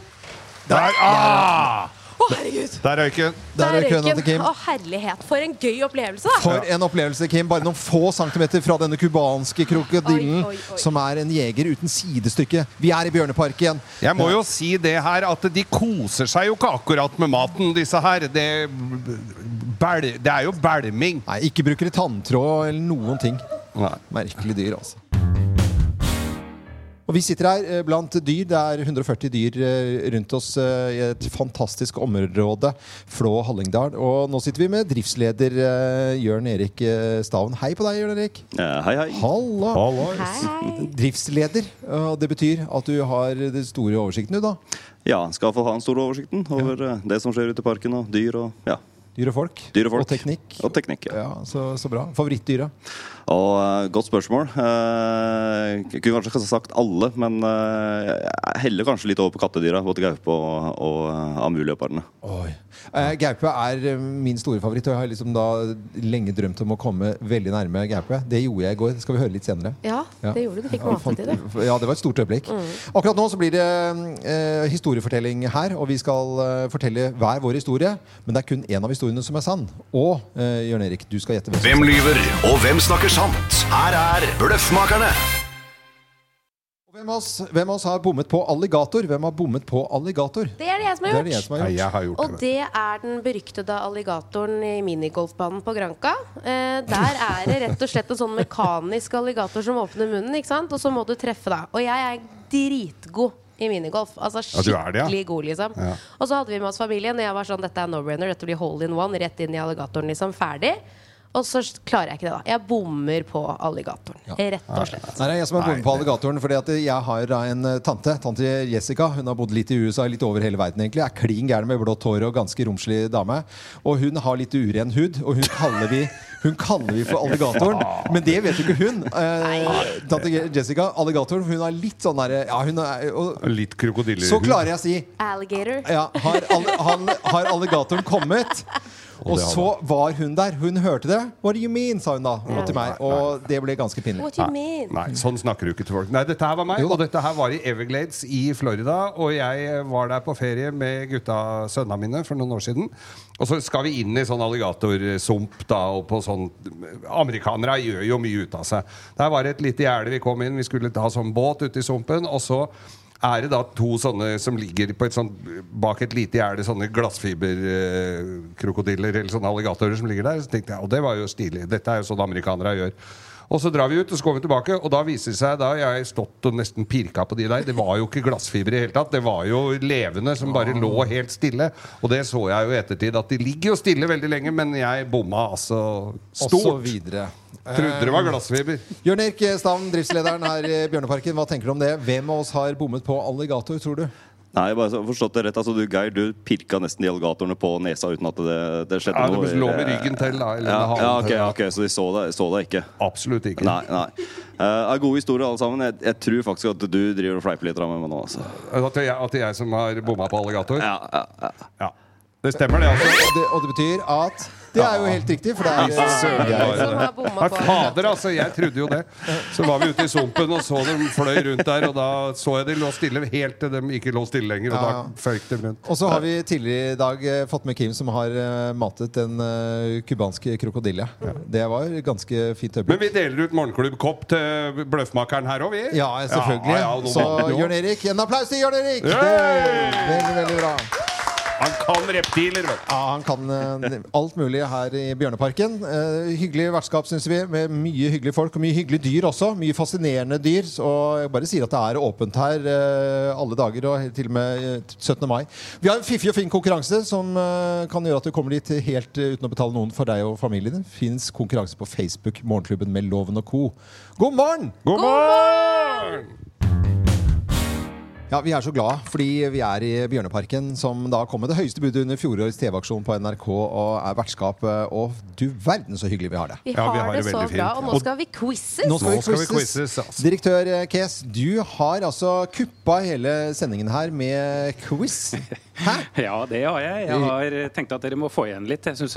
Der! Ah! Å, herregud. Der røyk hun. Der er hun til Kim. Å, herlighet. For en gøy opplevelse, da. For en opplevelse, Kim. Bare noen få centimeter fra denne cubanske krokodillen, som er en jeger uten sidestykke. Vi er i Bjørneparken. Jeg må jo si det her at de koser seg jo ikke akkurat med maten, disse her. Det, bæl, det er jo bælming. Nei, ikke bruker de tanntråd eller noen ting. Nei. Merkelig dyr, altså. Og Vi sitter her eh, blant dyr. Det er 140 dyr eh, rundt oss eh, i et fantastisk område, Flå Hallingdal. Og nå sitter vi med driftsleder Jørn Erik Staven. Hei på deg, Jørn Erik. hei, hei. Halla. Hei. Driftsleder. og Det betyr at du har den store oversikten, du, da. Ja, skal få ha den store oversikten over det som skjer ute i parken, og dyr og ja. Dyr og folk. Dyr og folk. Og teknikk. Og teknikk, ja. Ja, så, så bra. Favorittdyret? Og eh, Godt spørsmål. Eh, jeg kunne kanskje sagt alle, men eh, jeg heller kanskje litt over på kattedyra. Både gaupe og, og eh, Eh, gaupe er eh, min store favoritt, og jeg har liksom da lenge drømt om å komme veldig nærme gaupe. Det gjorde jeg i går. Det skal vi høre litt senere. Ja, det gjorde du. Du fikk maten til det. Ja, det var et stort øyeblikk. Mm. Akkurat nå så blir det eh, historiefortelling her, og vi skal eh, fortelle hver vår historie. Men det er kun én av historiene som er sann. Og eh, Jørn Erik, du skal gjette hvem som Hvem lyver, og hvem snakker sant? Her er Bløffmakerne. Hvem av, oss, hvem av oss har bommet på alligator? Hvem har bommet på alligator? Det er det jeg som har Det er gjort. det jeg som har gjort. Jeg har gjort Og det er den beryktede alligatoren i minigolfbanen på Granka. Eh, der er det rett og slett en sånn mekanisk alligator som åpner munnen, ikke sant? og så må du treffe, da. Og jeg er dritgod i minigolf. Altså Ja, du er det, ja. skikkelig god, liksom. Ja. Og så hadde vi med oss familien, og jeg var sånn dette er no-brainer, dette blir hole in one, rett inn i alligatoren, liksom. Ferdig. Og så klarer jeg ikke det, da. Jeg bommer på alligatoren. Rett og slett. Nei, det er jeg som er bommet på alligatoren. Fordi at jeg har en eh, tante, tante Jessica. Hun har bodd litt i USA, litt over hele verden egentlig. Er klin gæren med blått hår og ganske romslig dame. Og hun har litt uren hud, og hun kaller vi hun kaller vi for alligatoren, men det vet jo ikke hun. Eh, tante Jessica, alligatoren, hun har litt sånn derre ja, hun er- og- Litt krokodillehud. Så klarer jeg å si Alligator. ja, har, all, han, har alligatoren kommet? Og Og så var hun der. Hun hørte det. What do you mean? sa hun da og til meg. Og det ble ganske pinlig. What do you mean? Nei, sånn snakker du ikke til folk. Nei, dette her var meg, og dette her var i Everglades i Florida. Og jeg var der på ferie med gutta, sønnene mine, for noen år siden. Og så skal vi inn i sånn alligatorsump, da, og på sånn Amerikanere gjør jo mye ut av seg. Der var det et lite gjerde vi kom inn. Vi skulle ta sånn båt ute i sumpen, og så er det da to sånne som ligger et sånt, bak et lite gjerde, sånne glassfiberkrokodiller eller sånne alligatorer som ligger der. Så tenkte jeg, og det var jo stilig. Dette er jo sånn amerikanere gjør. Og så drar vi ut, og så går vi tilbake, og da viser det seg da jeg har stått og nesten pirka på de der. Det var jo ikke glassfiber i hele tatt. Det var jo levende som bare lå helt stille. Og det så jeg jo i ettertid, at de ligger jo stille veldig lenge, men jeg bomma altså stort. videre. Trodde det var glassfiber. Jørn Erik Stavn, driftslederen her i Bjørneparken. Hva tenker du om det? Hvem av oss har bommet på alligator, tror du? Nei, bare så forstått det rett. Altså, du, Geir, du pirka nesten de alligatorene på nesa uten at det, det skjedde Ja, Du det lå med ryggen til, da, eller ja, ja, ok, til, ja. ok, Så de så deg, så deg ikke? Absolutt ikke. Nei, nei. Uh, er gode historier alle sammen. Jeg, jeg tror faktisk at du driver og fleiper litt med meg nå. Altså. At det er jeg, at det er jeg som har bomma på alligator? Ja, ja, ja. Det stemmer, det. altså Og det, og det betyr at Det er jo helt riktig, for det er ja, søren, bare det. fader, altså. Jeg trodde jo det. Så var vi ute i sumpen og så dem fløy rundt der, og da så jeg de lå stille helt til de ikke lå stille lenger. Og Ja, da føyk de rundt. Og så har vi tidligere i dag eh, fått med Kim som har eh, matet en uh, cubansk krokodille. Det var ganske fint øyeblikk. Men vi deler ut morgenklubbkopp til bløffmakeren her òg, vi. Ja, selvfølgelig. Ja, ja, så. Jørn Erik, en applaus til Jørn Erik! Veldig, veldig bra. Han kan reptiler, vet du. Ja, han kan eh, alt mulig her i Bjørneparken. Eh, hyggelig vertskap, syns vi, med mye hyggelige folk og mye hyggelige dyr også. Mye fascinerende dyr. Og jeg bare sier at det er åpent her eh, alle dager, og til og med eh, 17. mai. Vi har en fiffig og fin konkurranse som kan gjøre at du kommer dit helt uten å betale noen for deg og familien din. Fins konkurranse på Facebook, Morgenklubben med Loven og co. God morgen! God morgen! God morgen! Ja, Vi er så glad fordi vi er i Bjørneparken, som da kom med det høyeste budet under fjorårets TV-aksjon på NRK og er vertskap. Og du verden så hyggelig vi har det. Vi har, det, så bra, og nå skal vi quizzes. Nå skal vi quizzes. Direktør eh, Kes, du har altså kuppa hele sendingen her med quiz. Ja, det har jeg. Jeg har tenkt at dere må få igjen litt. Jeg synes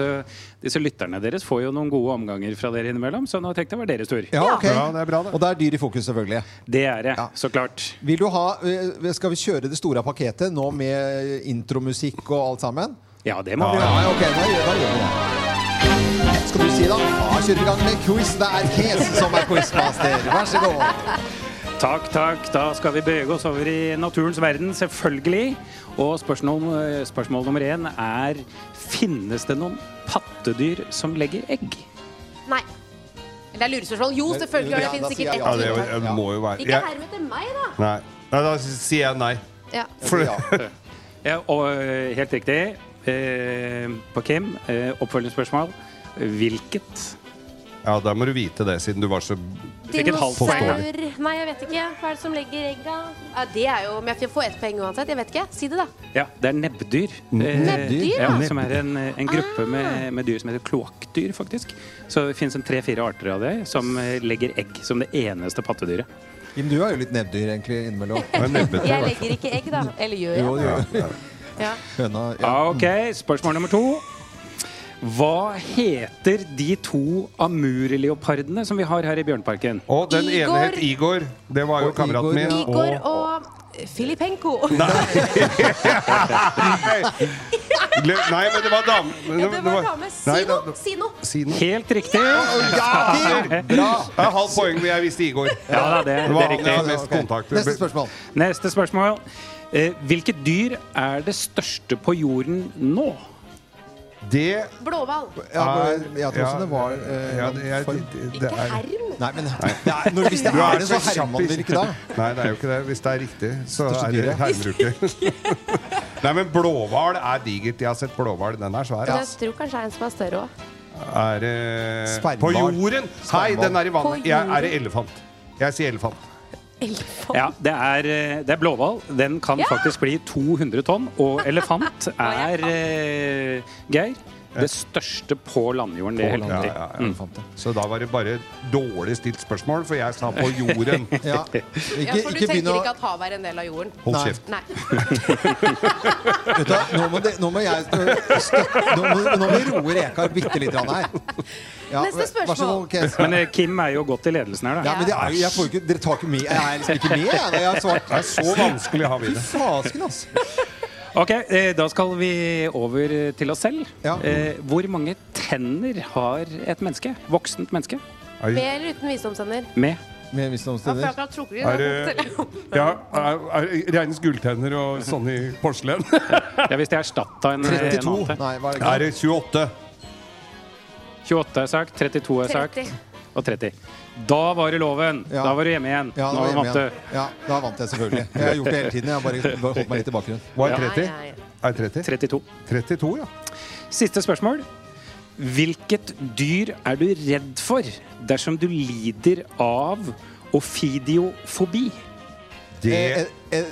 Disse lytterne deres får jo noen gode omganger fra dere innimellom, så nå tenkte jeg det var deres tur. Ja, ok. Og det er dyr i fokus, selvfølgelig. Det er det, så klart. Vil du ha, eh, Skal vi kjøre det store paketet nå med intromusikk og alt sammen? Ja, det må vi. ja, ok, da gjør, da gjør vi det. Skal du si da? Ja, kjører i gang med quiz. Det er Kes som er quizmaster. Vær så god. Takk, takk. Da skal vi bevege oss over i naturens verden, selvfølgelig. Og spørsmål, spørsmål nummer én er Finnes det noen pattedyr som legger egg? Nei. Det er lurespørsmål. Jo, selvfølgelig det. Det finnes sikkert ett. Ja, det, det må jo være Ikke herm til meg, da. Nei. Nei, da sier jeg nei. Ja. For, Ja, og eh, helt riktig. Eh, på Kim, eh, oppfølgingsspørsmål. Hvilket? Ja, da må du vite det, siden du var så Dinosaur Nei, jeg vet ikke. Hva er det som legger egga? Ja, det er jo Men jeg får ett poeng uansett. Jeg vet ikke. Si det, da. Ja, det er nebbdyr. Nebbdyr, ja, ja. som er en, en gruppe med, med dyr som heter kloakkdyr, faktisk. Så det finnes en tre-fire arter av det som eh, legger egg som det eneste pattedyret. Jim, du er jo litt nebbdyr egentlig innimellom. Jeg legger ikke egg, da. Eller gjør jeg? Jo, det gjør. Ja. Høna ja. Ah, Ok, spørsmål nummer to. Hva heter de to amurleopardene som vi har her i Bjørnparken? Og den ene het Igor. Det var jo kameraten min. Igor og Filipenko. Nei. Nei, men det var dame. Ja, det var dame. Sino. Sino. Sino. Helt riktig. Ja! Bra! Det er halvt poeng, men jeg visste Igor. Ja, da, det, det var han riktig. mest kontakt. Neste spørsmål. Neste spørsmål. Eh, hvilket dyr er det største på jorden nå? Det Blåhval. Ja, er- jeg tror også ja, det var eh, ja, det jeg, det- det er- Herm? Nei, men det er, når, hvis det er det, så så hermer man vel ikke da. Nei, det er jo ikke det. Hvis det er riktig, så er det ikke. Nei, men blåhval er digert. Jeg har sett blåhval. Den er svær. Jeg tror kanskje det er en som er større òg. Er det Spermhval. På jorden! Hei, den er i vannet. Jeg, er det elefant? Jeg sier elefant. Ja, det er, eh, det er blåhval. Den kan faktisk bli 200 tonn. Og elefant er, eh, Geir, det største på landjorden. Det er landjorden. Ja, ja, ja. Mm. Så da var det bare dårlig stilt spørsmål, for jeg sa på jorden. Ja. Ja, for du ikke tenker å ikke at havet er en del av jorden? Hold Nei. kjeft. Nei. Vet du, nå, må det, nå må jeg støtte Nå må, nå må roe Rekar bitte litt her. Ja, Neste spørsmål. god, Men uh, Kim er jo godt i ledelsen her, da. Ja, men det er jo, jeg får ikke, dere tar ikke med Jeg er liksom ikke med, jeg. Jeg har svart. Det er så vanskelig å ha det. fasken, altså. Ok, eh, Da skal vi over til oss selv. Ja. Eh, hvor mange tenner har et menneske? Voksent menneske? Med eller uten visdomstenner? Med? Med Ja, for visdomstenner. akkurat trukker de Er Ja, er, er, regnes gulltenner og sånn i porselen? Ja, Hvis det erstatta en, en 32. annen tenn. Nei, hva er det? Er det 28? 28 er sagt, 32 er sagt, 30. og 30. Da var det loven. Ja. Da var du hjemme igjen. Ja, da, var vant du. igjen. ja, da vant jeg selvfølgelig. Jeg har gjort det hele tiden. Jeg har bare, bare holdt meg litt i bakgrunnen. Hva er 30? Ja, ja, ja. Er 30? 32. 32, ja. Siste spørsmål. Hvilket dyr er du redd for dersom du lider av ofidiofobi? Det Eh, eh,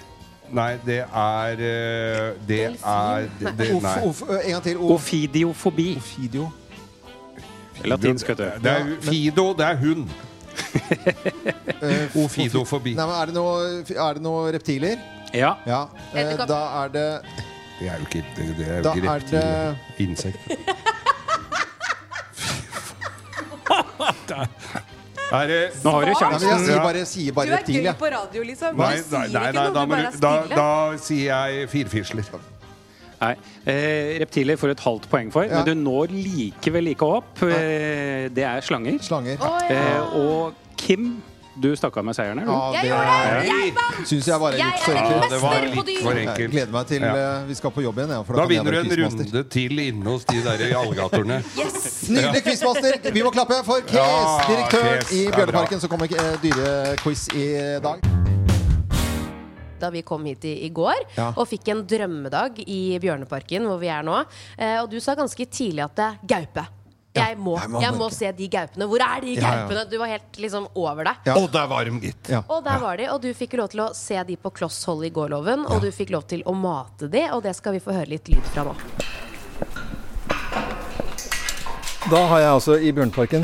Nei, det er eh, Det er det, Nei. en gang til. Ofidiofobi. Fidio. Latinsk, vet du. Det er Fido, det er hund. uh, Ofidofobi. Nei, men er det noe, er det noe reptiler? Ja. Ja. Uh, da er det Det er jo ikke, det, det er jo Da ikke er reptiler. Insekter. Er det Nå har du sjansen. jeg sier bare, sier bare reptil, gøy på radio, liksom. Nei, nei, nei, nei da, da, du, da, da sier jeg firfisler. Nei. Eh, reptiler får et halvt poeng for, Ja. men du når likevel ikke opp. Eh, det er slanger. Slanger. Eh, og Kim, du stakk av med seieren her, Ja, det Jeg gjorde det! Jeg vant! syns jeg var Jeg litt så er enkelt. det på litt for enkelt. gleder meg til Ja. eh, vi skal på jobb igjen. Ja, for Da kan vinner du en runde til inne hos de der i alligatorene. Nydelig quizmaster! Vi må klappe for Kes, Ja, direktøren Kes, i Bjørneparken, som kommer med eh, dyrequiz i dag. Da vi kom hit i, i går Ja. og fikk en drømmedag i Bjørneparken, hvor vi er nå. Eh, og du sa ganske tidlig at det er gaupe. Jeg må, jeg må jeg må se de gaupene. Hvor er de Ja, ja. gaupene? Du var helt liksom over deg. Ja. Og der var de, gitt. Ja. Og der var de, og du fikk lov til å se de på kloss hold i gårloven. Og du fikk lov til å mate de, og det skal vi få høre litt lyd fra nå. Da har jeg altså i Bjørneparken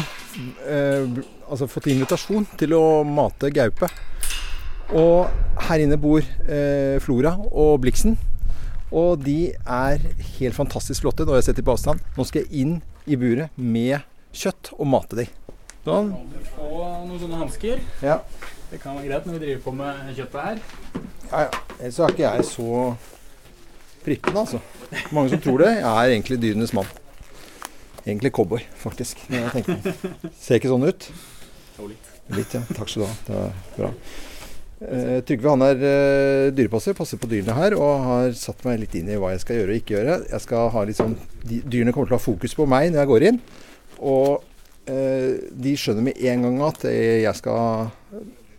eh, altså fått invitasjon til å mate gaupe. Og her inne bor eh, Flora og Bliksen. Og de er helt fantastisk flotte. når jeg setter på avstand. Nå skal jeg inn i buret med kjøtt og mate dem. Sånn. Få noen sånne hansker. Ja. Det kan være greit når vi driver på med kjøttet her. Ja, ja. Ellers er ikke jeg så prippen, altså. Mange som tror det. Jeg er egentlig dyrenes mann. Egentlig cowboy, faktisk. Når jeg. Ser ikke sånn ut? Jo, litt. Litt, ja. Takk skal du ha. Det er bra. Eh, Trygve han er eh, dyrepasser, passer på dyrene her og har satt meg litt inn i hva jeg skal gjøre og ikke gjøre. Jeg skal ha litt sånn, de, Dyrene kommer til å ha fokus på meg når jeg går inn. Og eh, de skjønner med en gang at eh, jeg skal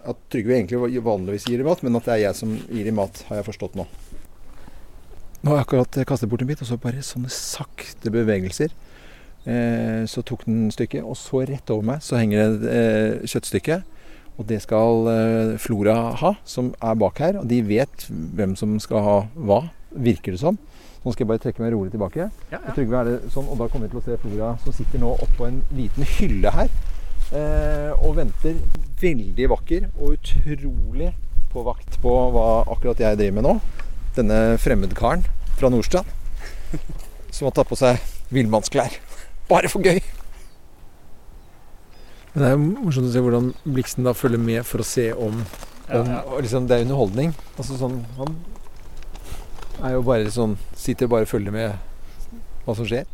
At Trygve egentlig vanligvis gir dem mat, men at det er jeg som gir dem mat, har jeg forstått nå. Nå har jeg akkurat kastet bort en bit, og så bare sånne sakte bevegelser. Eh, så tok den stykket, og så rett over meg så henger det et eh, kjøttstykke Og det skal eh, Flora ha, som er bak her. Og de vet hvem som skal ha hva, virker det som. Nå skal jeg bare trekke meg rolig tilbake. Ja, ja. Trygve er det sånn, og da kommer vi til å se Flora som sitter nå oppå en liten hylle her. Eh, og venter veldig vakker og utrolig på vakt på hva akkurat jeg driver med nå. Denne fremmedkaren fra Nordstrand som har tatt på seg villmannsklær. Bare for gøy! Men det er jo morsomt å se hvordan Bliksen da følger med for å se om, om ja. ja. liksom, Det er underholdning. Altså sånn Han er jo bare sånn Sitter bare og følger med hva som skjer.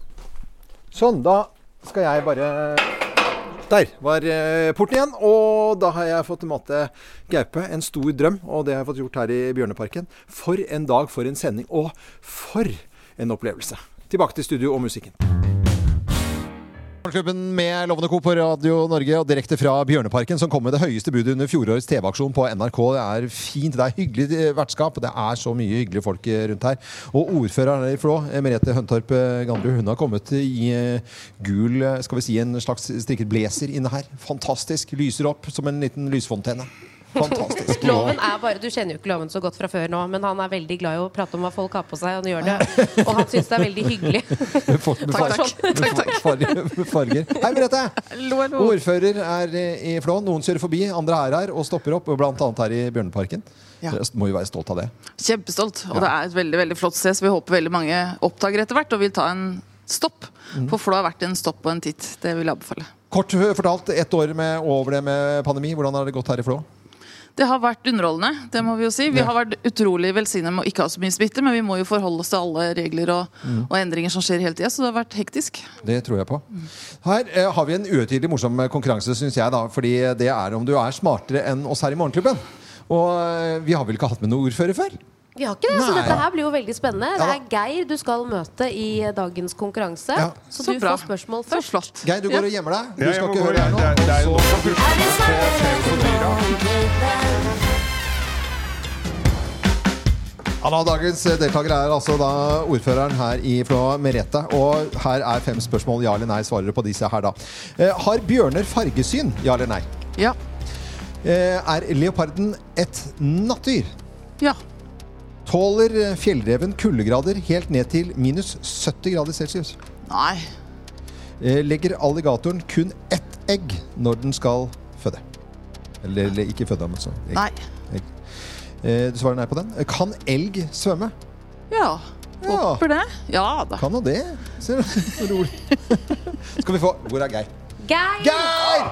Sånn, da skal jeg bare Der var eh, porten igjen. Og da har jeg fått mate gaupe. En stor drøm. Og det har jeg fått gjort her i Bjørneparken. For en dag, for en sending. Og for en opplevelse. Tilbake til studio og musikken. Morgenklubben med Lovende Co. på Radio Norge og direkte fra Bjørneparken, som kom med det høyeste budet under fjorårets TV-aksjon på NRK. Det er fint, det er hyggelig eh, vertskap, det er så mye hyggelige folk eh, rundt her. Og ordføreren i Flå, eh, Merete Høntorp Gandru, hun har kommet i gul, skal vi si en slags strikket blazer inne her. Fantastisk. Lyser opp som en liten lysfontene. Fantastisk. Loven er bare, Du kjenner jo ikke Loven så godt fra før nå, men han er veldig glad i å prate om hva folk har på seg. Og han gjør det Og han syns det er veldig hyggelig. Fått med Takk, takk. med far- farger. Hei, Merete! Ordfører er i Flå. Noen kjører forbi, andre er her og stopper opp. Blant annet her i Bjørneparken. Ja. Dere må jo være stolt av det. Kjempestolt. Og Ja. det er et veldig veldig flott sted, så vi håper veldig mange oppdager etter hvert og vil ta en stopp. Mm. For Flå har vært en stopp og en titt. Det vil jeg anbefale. Kort fortalt, ett år med over det med pandemi. Hvordan har det gått her i Flå? Det har vært underholdende, det må vi jo si. Vi Ja. har vært utrolig velsignet med å ikke ha så mye smitte, men vi må jo forholde oss til alle regler og, Mm. og endringer som skjer hele tida, så det har vært hektisk. Det tror jeg på. Her eh, har vi en uetydelig morsom konkurranse, syns jeg. da Fordi det er om du er smartere enn oss her i Morgenklubben. Og eh, vi har vel ikke hatt med noen ordfører før? Vi har ikke det, så dette her blir jo veldig spennende. Det er Geir du skal møte i dagens konkurranse. Ja. Så, Så du bra. får spørsmål først. Geir, du går og gjemmer deg. Du skal ikke høre her nå. det det er jo nok på. Ja, da, dagens deltaker er altså da ordføreren her i Flå, Merete. Og her er fem spørsmål. Ja eller nei svarer på disse her, da. Eh, har bjørner fargesyn? Ja eller nei? Ja. Eh, er leoparden et nattdyr? Ja. Tåler eh, fjellreven kuldegrader helt ned til minus 70 grader celsius? Nei. Eh, legger alligatoren kun ett egg når den skal føde? Eller, eller ikke føde, men så egg. Nei. Egg. Eh, du svarer nei på den. Kan elg svømme? Ja. Ja. Det. Ja da. Kan jo det. Se, rolig. Skal vi få Hvor er Geir? Geir! Geir!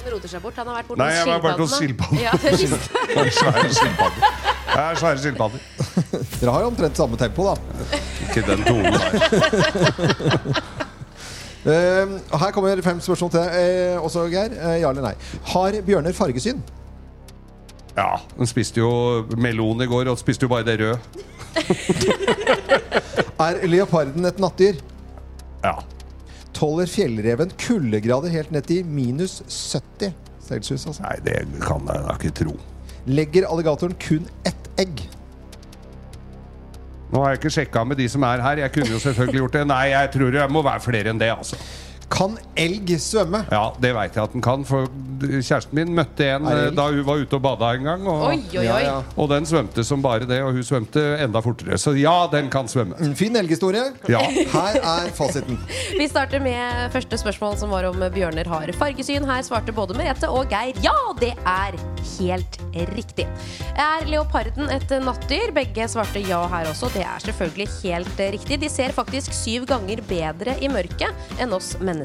Han roter seg bort. Han har vært borte Nei, jeg har vært hos skilpaddene. Ja, det visste jeg. Det er Svære skilpadder. Er. Dere har jo omtrent samme tempo, da. Ikke den tonen der. Uh, her kommer fem spørsmål til. uh, også, Geir. Uh, ja eller nei. Har bjørner fargesyn? Ja, den spiste jo melon i går, og spiste jo bare det røde. Er leoparden et nattdyr? Ja. Tåler fjellreven kuldegrader helt ned til minus 70 celsius? Altså. Nei, det kan jeg da ikke tro. Legger alligatoren kun ett egg? Nå har jeg ikke sjekka med de som er her. Jeg kunne jo selvfølgelig gjort det. Nei, jeg tror det må være flere enn det, altså. Kan elg svømme? Ja, det veit jeg at den kan. For kjæresten min møtte en eh, da hun var ute og bada en gang. Og, Oi, oi, oi. Og den svømte som bare det, og hun svømte enda fortere. Så ja, den kan svømme. En fin elghistorie. Ja. Her er fasiten. Vi starter med første spørsmål, som var om bjørner har fargesyn. Her svarte både Merete og Geir ja, det er helt riktig. Er leoparden et nattdyr? Begge svarte ja her også. Det er selvfølgelig helt riktig. De ser faktisk syv ganger bedre i mørket enn oss mennesker.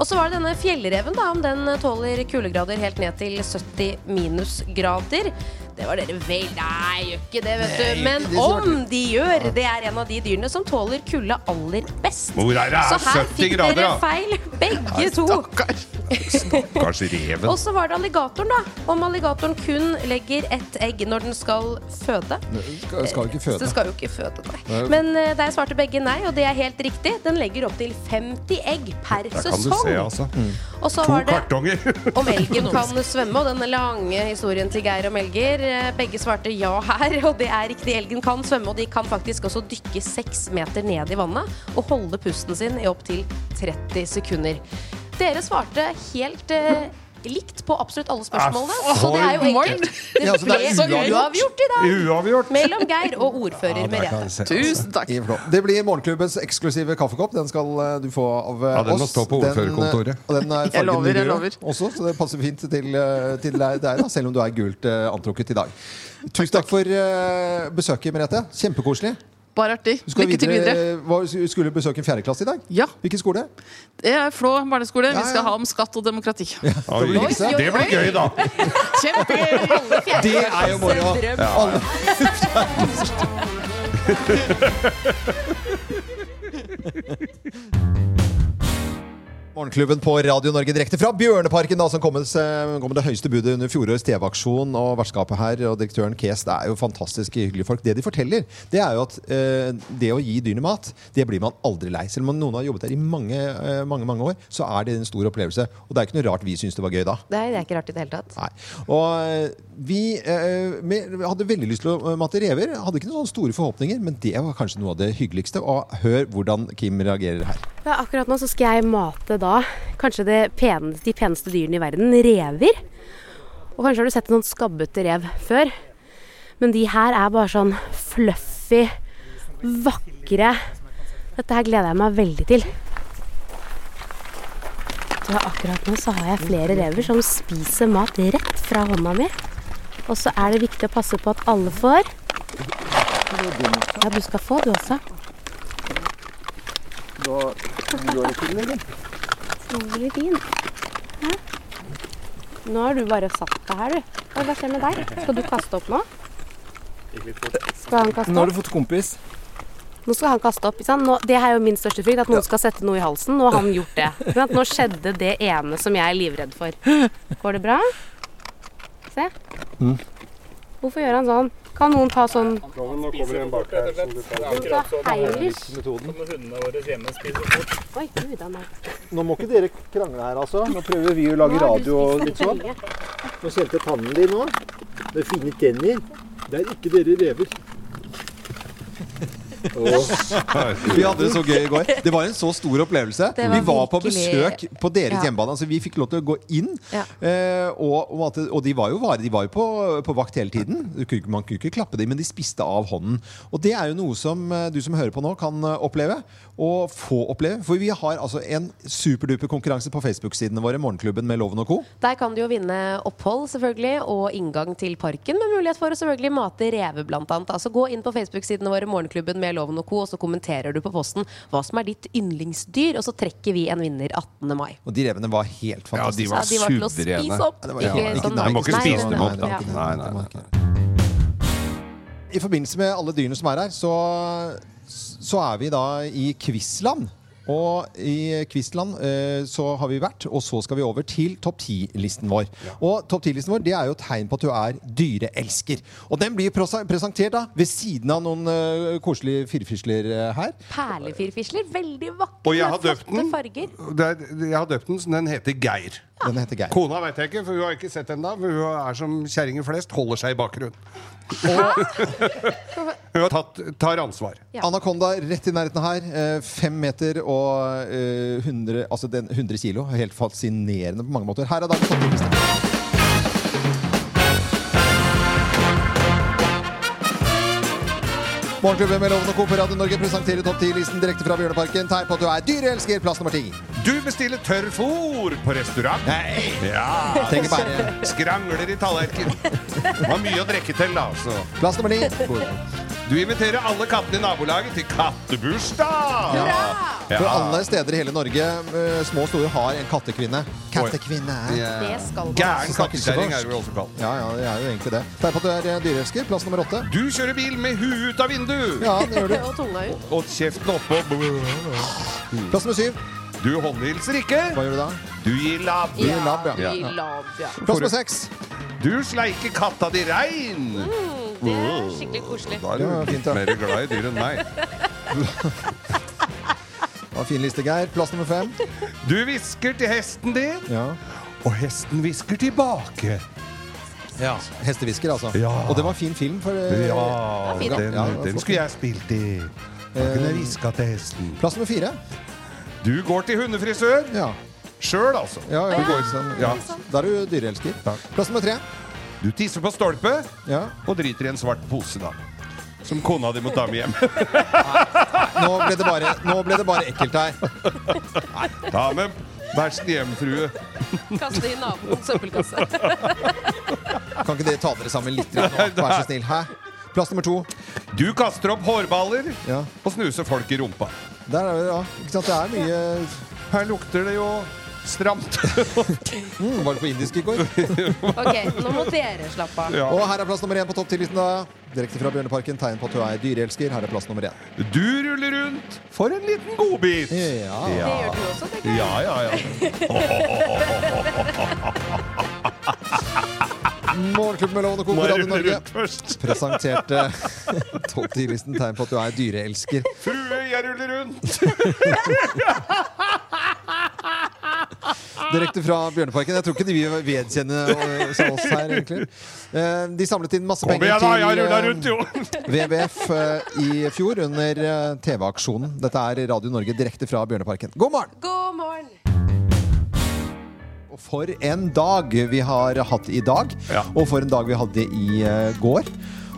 Og så var det denne fjellreven, da, om den tåler kuldegrader helt ned til 70 minusgrader. Det var dere vel Nei, gjør ikke det, vet du. Men om de gjør, det er en av de dyrene som tåler kulde aller best. Så her 70 fikk grader, dere feil, begge to. Stakkars reven. Og så var det alligatoren, da. Om alligatoren kun legger ett egg når den skal føde. Skal, skal ikke føde. Så skal jo ikke føde, nei. Men eh, der svarte begge nei, og det er helt riktig. Den legger opp til 50 egg per Der kan du sesong. se, altså. Og så To var det kartonger. om elgen kan svømme, og den lange historien til Geir og Melger. Eh, Begge svarte ja her, og det er riktig. Elgen kan svømme, og de kan faktisk også dykke seks meter ned i vannet og holde pusten sin i opptil 30 sekunder. Dere svarte helt eh, likt på absolutt alle spørsmålene. Ah, så det er jo enkelt. Det Ja, så ble uavgjort. uavgjort i dag. Uavgjort. Mellom Geir og ordfører Merete. Tusen takk. Det blir morgenklubbens eksklusive kaffekopp. Den skal eh, du få av oss. Ja, den må oss. stå på eh, ordførerkontoret. Og den er fargen lover, jeg lover. også, så det passer fint til, eh, til deg, der, da, selv om du er gult eh, antrukket i dag. Tusen takk for eh, besøket, Merete. Kjempekoselig. Bare artig. Lykke til videre. Var, skulle du besøke en fjerdeklasse i dag? Ja. Hvilken skole? Det er Flå barneskole. Ja, Vi skal ha om skatt og demokrati. Oi, Oi, oi, Det blir gøy, da! Kjempegøy! Det er jo moro! Alle Morgenklubben på Radio Norge direkte fra Bjørneparken, da, som kommer, kommer det høyeste budet under fjorårets TV-aksjon. Og vertskapet her og direktøren Kes, det er jo fantastisk hyggelige folk. Det de forteller, det er jo at eh, det å gi dyrene mat, det blir man aldri lei. Selv om noen har jobbet der i mange, eh, mange, mange år, så er det en stor opplevelse. Og det er ikke noe rart vi syns det var gøy da. Nei, det er ikke rart i det hele tatt. Nei. Og eh, vi eh, med, hadde veldig lyst til å mate matte rever. Hadde ikke noen store forhåpninger, men det var kanskje noe av det hyggeligste. Og hør hvordan Kim reagerer her. Ja, akkurat nå så skal jeg mate da kanskje peneste, de peneste dyrene i verden, rever. Og kanskje har du sett en sånn skabbete rev før. Men de her er bare sånn fluffy, vakre. Dette her gleder jeg meg veldig til. Så akkurat nå så har jeg flere rever som spiser mat rett fra hånda mi. Og så er det viktig å passe på at alle får. Ja, du skal få du også. Utrolig fin. Hæ? Nå har du bare satt deg her, du. Hva skjer med deg? Skal du kaste opp nå? Skal han kaste Nå har du fått kompis. Nå skal han kaste opp. Ikke sant? Nå, det er jo min største frykt, at noen skal sette noe i halsen. Nå har han gjort det. Nå skjedde det ene som jeg er livredd for. Går det bra? Se. Mm. Hvorfor gjør han sånn? Kan noen ta sånn Nå kommer det en bak her som du tar. Akkurat sånn. Som hundene våre hjemme spiser fort. Oi, gud. Nå må ikke dere krangle her, altså. Nå prøver vi å lage radio og litt sånn. Nå kjente jeg tannen din nå. Med fine tenner. Det er ikke dere rever. Vi hadde det så gøy i går. Det var en så stor opplevelse. Var Vi var på besøk på deres Ja. hjemmebane. Altså, vi fikk lov til å gå inn. Ja. Eh, og, og, at- og de var jo, var, de var jo på, på vakt hele tiden. Du kunne ikke- Man kunne ikke klappe dem, men de spiste av hånden. Og det er jo noe som eh, du som hører på nå, kan eh, oppleve. Og få oppleve. For vi har altså en superduper konkurranse på Facebook-sidene våre, Morgenklubben med Loven og co. Der kan du jo vinne opphold selvfølgelig, og inngang til parken, med mulighet for å selvfølgelig mate reve, blant annet. Altså gå inn på Facebook-sidene våre, Morgenklubben med Loven og Co., og så kommenterer du på posten hva som er ditt yndlingsdyr, og så trekker vi en vinner 18. mai. Og de revene var helt fantastiske. var Ja, de var til å spise opp. Ja, det var- Ikke ja, sånn- må ikke spise dem opp, da. Nei, Nei, nei, nei. I forbindelse med alle dyrene som er her, så, så er vi da i Quizland. Og i Quizland eh, så har vi vært, og så skal vi over til topp 10-listen vår. Og topp 10-listen vår det er jo tegn på at du er dyreelsker. Og den blir presentert da ved siden av noen eh, koselige firfisler eh, her. Perlefirfisler, veldig vakre, Og jeg har flotte den. farger. Det er, jeg har døpt den, så den heter Geir. Den heter Geir. Kona vet jeg ikke, for hun har ikke sett den da. For hun er som kjerringer flest, holder seg i bakgrunnen. Hun har tatt, tar ansvar. Anakonda rett i nærheten her. eh, Fem meter og eh, 100, altså 100 kilo. Helt fascinerende på mange måter. Her er dagens topp Morgenklubben med Loven og Co. Radio Norge presenterer topp 10-listen direkte fra Bjørneparken. Tegn på at du er dyreelsker. Plass nummer ti. Du bestiller tørrfôr på restaurant. Nei. Ja. Tenker bare. Skrangler i tallerken. Det var mye å drikke til, da. Så. Plass nummer ni. Du inviterer alle kattene i nabolaget til kattebursdag. For alle steder i hele Norge, eh, små og store, har en kattekvinne. Kattekvinne. Det skal man. Gæren kattekjerring er du også kalt. Ja, ja, det er jo egentlig det. Derfor at du er eh, dyreelsker. Plass nummer åtte. Du kjører bil med huet ut av vinduet. Ja, det gjør du. Og tunga ut. Og kjeften oppå. Plass nummer syv. Du håndhilser ikke. Hva gjør du da? Du gir labb. Du gir labb, ja. I lab, ja. Plass nummer seks. Du sleiker katta di rein. Mm, det er skikkelig koselig. Da er du fint, ja. mer glad i dyr enn meg. Det var fin liste, Geir. Plass nummer fem. Du hvisker til hesten din, Ja. og hesten hvisker tilbake. ja. Hestehvisker, altså. Ja. Og det var fin film. For, eh, Ja, fin, da. den, Ja, det var den flott. skulle jeg spilt i. Da kunne jeg hviska til hesten. Plass nummer fire. Du går til hundefrisør, Ja. sjøl, altså. Ja, ja. Du går sånn. Ja. Da er du dyreelsker. Plass nummer tre. Du tisser på stolpe Ja. og driter i en svart pose, da. Som kona di må ta med hjem. Nå ble det bare, nå ble det bare ekkelt her. Ta med bæsjen hjem, frue. Kaste i naboens søppelkasse. Kan ikke dere ta dere sammen litt? nå? Vær så snill. Hæ? Plass nummer to. Du kaster opp hårballer Ja. og snuser folk i rumpa. Der er det, ja. Ikke sant? Det er mye Her lukter det jo stramt. mm, Var det på indisk i går? Ok, nå må dere slappe av. Og her er plass nummer én på topp 10-listen. da. Direkte fra Bjørneparken. Tegn på at du er dyreelsker. Her er plass nummer én. Du ruller rundt for en liten godbit. Ja. Det gjør du også, tenker jeg. Ja, ja, ja. Morgenklubben med Lovende Co. på Radio Norge presenterte topp 10-listen tegn på at du er dyreelsker. Frue, jeg ruller rundt. Direkte fra Bjørneparken. Jeg tror ikke de vil vedkjenne eh, oss her, egentlig. Eh, De samlet inn masse penger til eh! WWF i fjor under TV-aksjonen. Dette er Radio Norge direkte fra Bjørneparken. God morgen! God morgen! Og for en dag vi har hatt i dag, og for en dag vi hadde i går.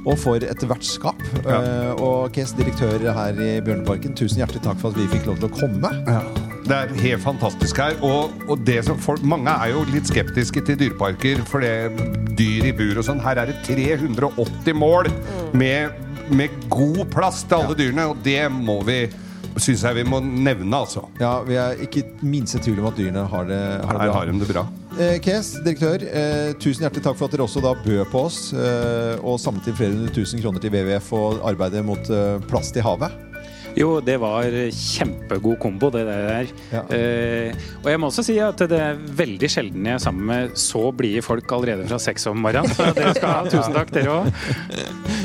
Og for et vertskap. Eh, og KS direktør her i Bjørneparken, tusen hjertelig takk for at vi fikk lov til å komme. Det er helt fantastisk her. Og, og det som folk, mange er jo litt skeptiske til dyreparker, for det dyr i bur og sånn. Her er det 380 mål med, med god plass til alle dyrene, og det må vi Syns jeg vi må nevne, altså. Ja, Vi er ikke minste tvil om at dyrene har det, har det bra. har de det bra. Eh, Kes, direktør, eh, tusen hjertelig takk for at dere også da bød på oss eh, og inn flere hundre tusen kroner til WWF og arbeidet mot eh, plast i havet. Jo, det var kjempegod kombo, det der. Eh, og jeg må også si at det er veldig sjelden jeg er sammen med så blide folk allerede fra seks om morgenen. Så dere skal ha tusen takk, dere òg.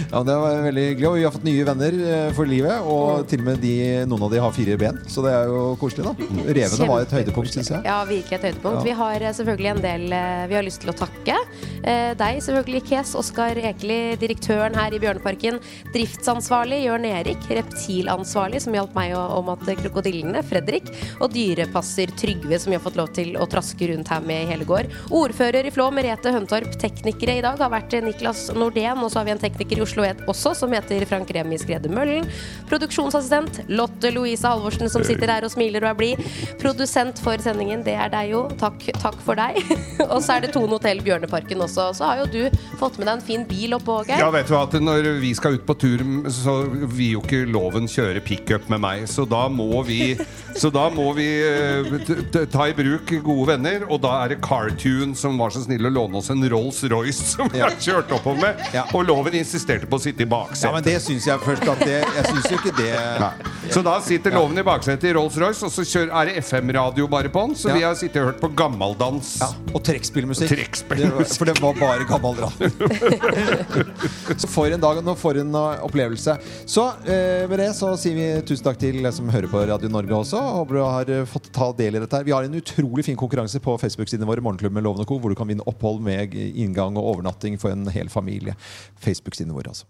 Ja, Det var veldig hyggelig, og vi har fått nye venner eh, for livet. Og til og med de, noen av de har fire ben, så det er jo koselig, da. Revene var et høydepunkt, syns jeg. Ja, virkelig et høydepunkt. Ja. Vi har eh, selvfølgelig en del eh, vi har lyst til å takke. Eh, Deg selvfølgelig, Kes. Oskar Ekeli, direktøren her i Bjørneparken. Driftsansvarlig Jørn Erik. Reptilansvarlig, som hjalp meg å- om at krokodillene. Fredrik. Og dyrepasser Trygve, som vi har fått lov til å traske rundt her med i hele går. Ordfører i Flå, Merete Høntorp. Teknikere i dag har vært Niklas Nordén. Og så har vi en tekniker i Oslo også, som heter Frank Remi Skrede Møllen. Produksjonsassistent Lotte Louise Halvorsen, som sitter her og smiler og er blid. Produsent for sendingen, det er deg jo. Takk, takk for deg. og så er det Tone Hotell Bjørneparken også. Så har jo du fått med deg en fin bil opp, Åge. Ja, vet du at Når vi skal ut på tur, så vil jo ikke loven kjøre pickup med meg. Så da må vi, så da må vi eh, ta i bruk gode venner. Og da er det Cartoon som var så snill å låne oss en Rolls-Royce som vi har kjørt oppover med. Og loven insisterte på å sitte i baksetet. Ja, men det syns jeg først at det Jeg syns jo ikke det Nei. Så da sitter loven i baksetet i Rolls-Royce, og så kjører, er det FM-radio bare på den. Så vi har sittet og hørt på gammeldans. Ja. Og trekkspillmusikk. For det var bare gammel. Så for en dag og for en opplevelse. Så eh, med det så sier vi tusen takk til deg som hører på Radio Norge også. Håper du har eh, fått ta del i dette. her Vi har en utrolig fin konkurranse på Facebook-sidene våre, Morgenklubben Loven Co., hvor du kan vinne opphold med inngang og overnatting for en hel familie. Facebook-sidene våre, altså.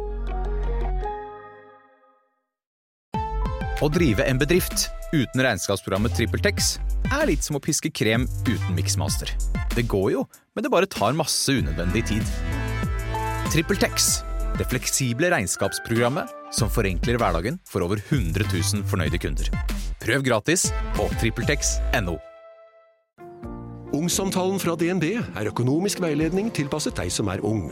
Å drive en bedrift uten regnskapsprogrammet TrippelTex er litt som å piske krem uten miksmaster. Det går jo, men det bare tar masse unødvendig tid. TrippelTex, det fleksible regnskapsprogrammet som forenkler hverdagen for over 100 000 fornøyde kunder. Prøv gratis på TrippelTex.no. Ungsamtalen fra DNB er økonomisk veiledning tilpasset deg som er ung.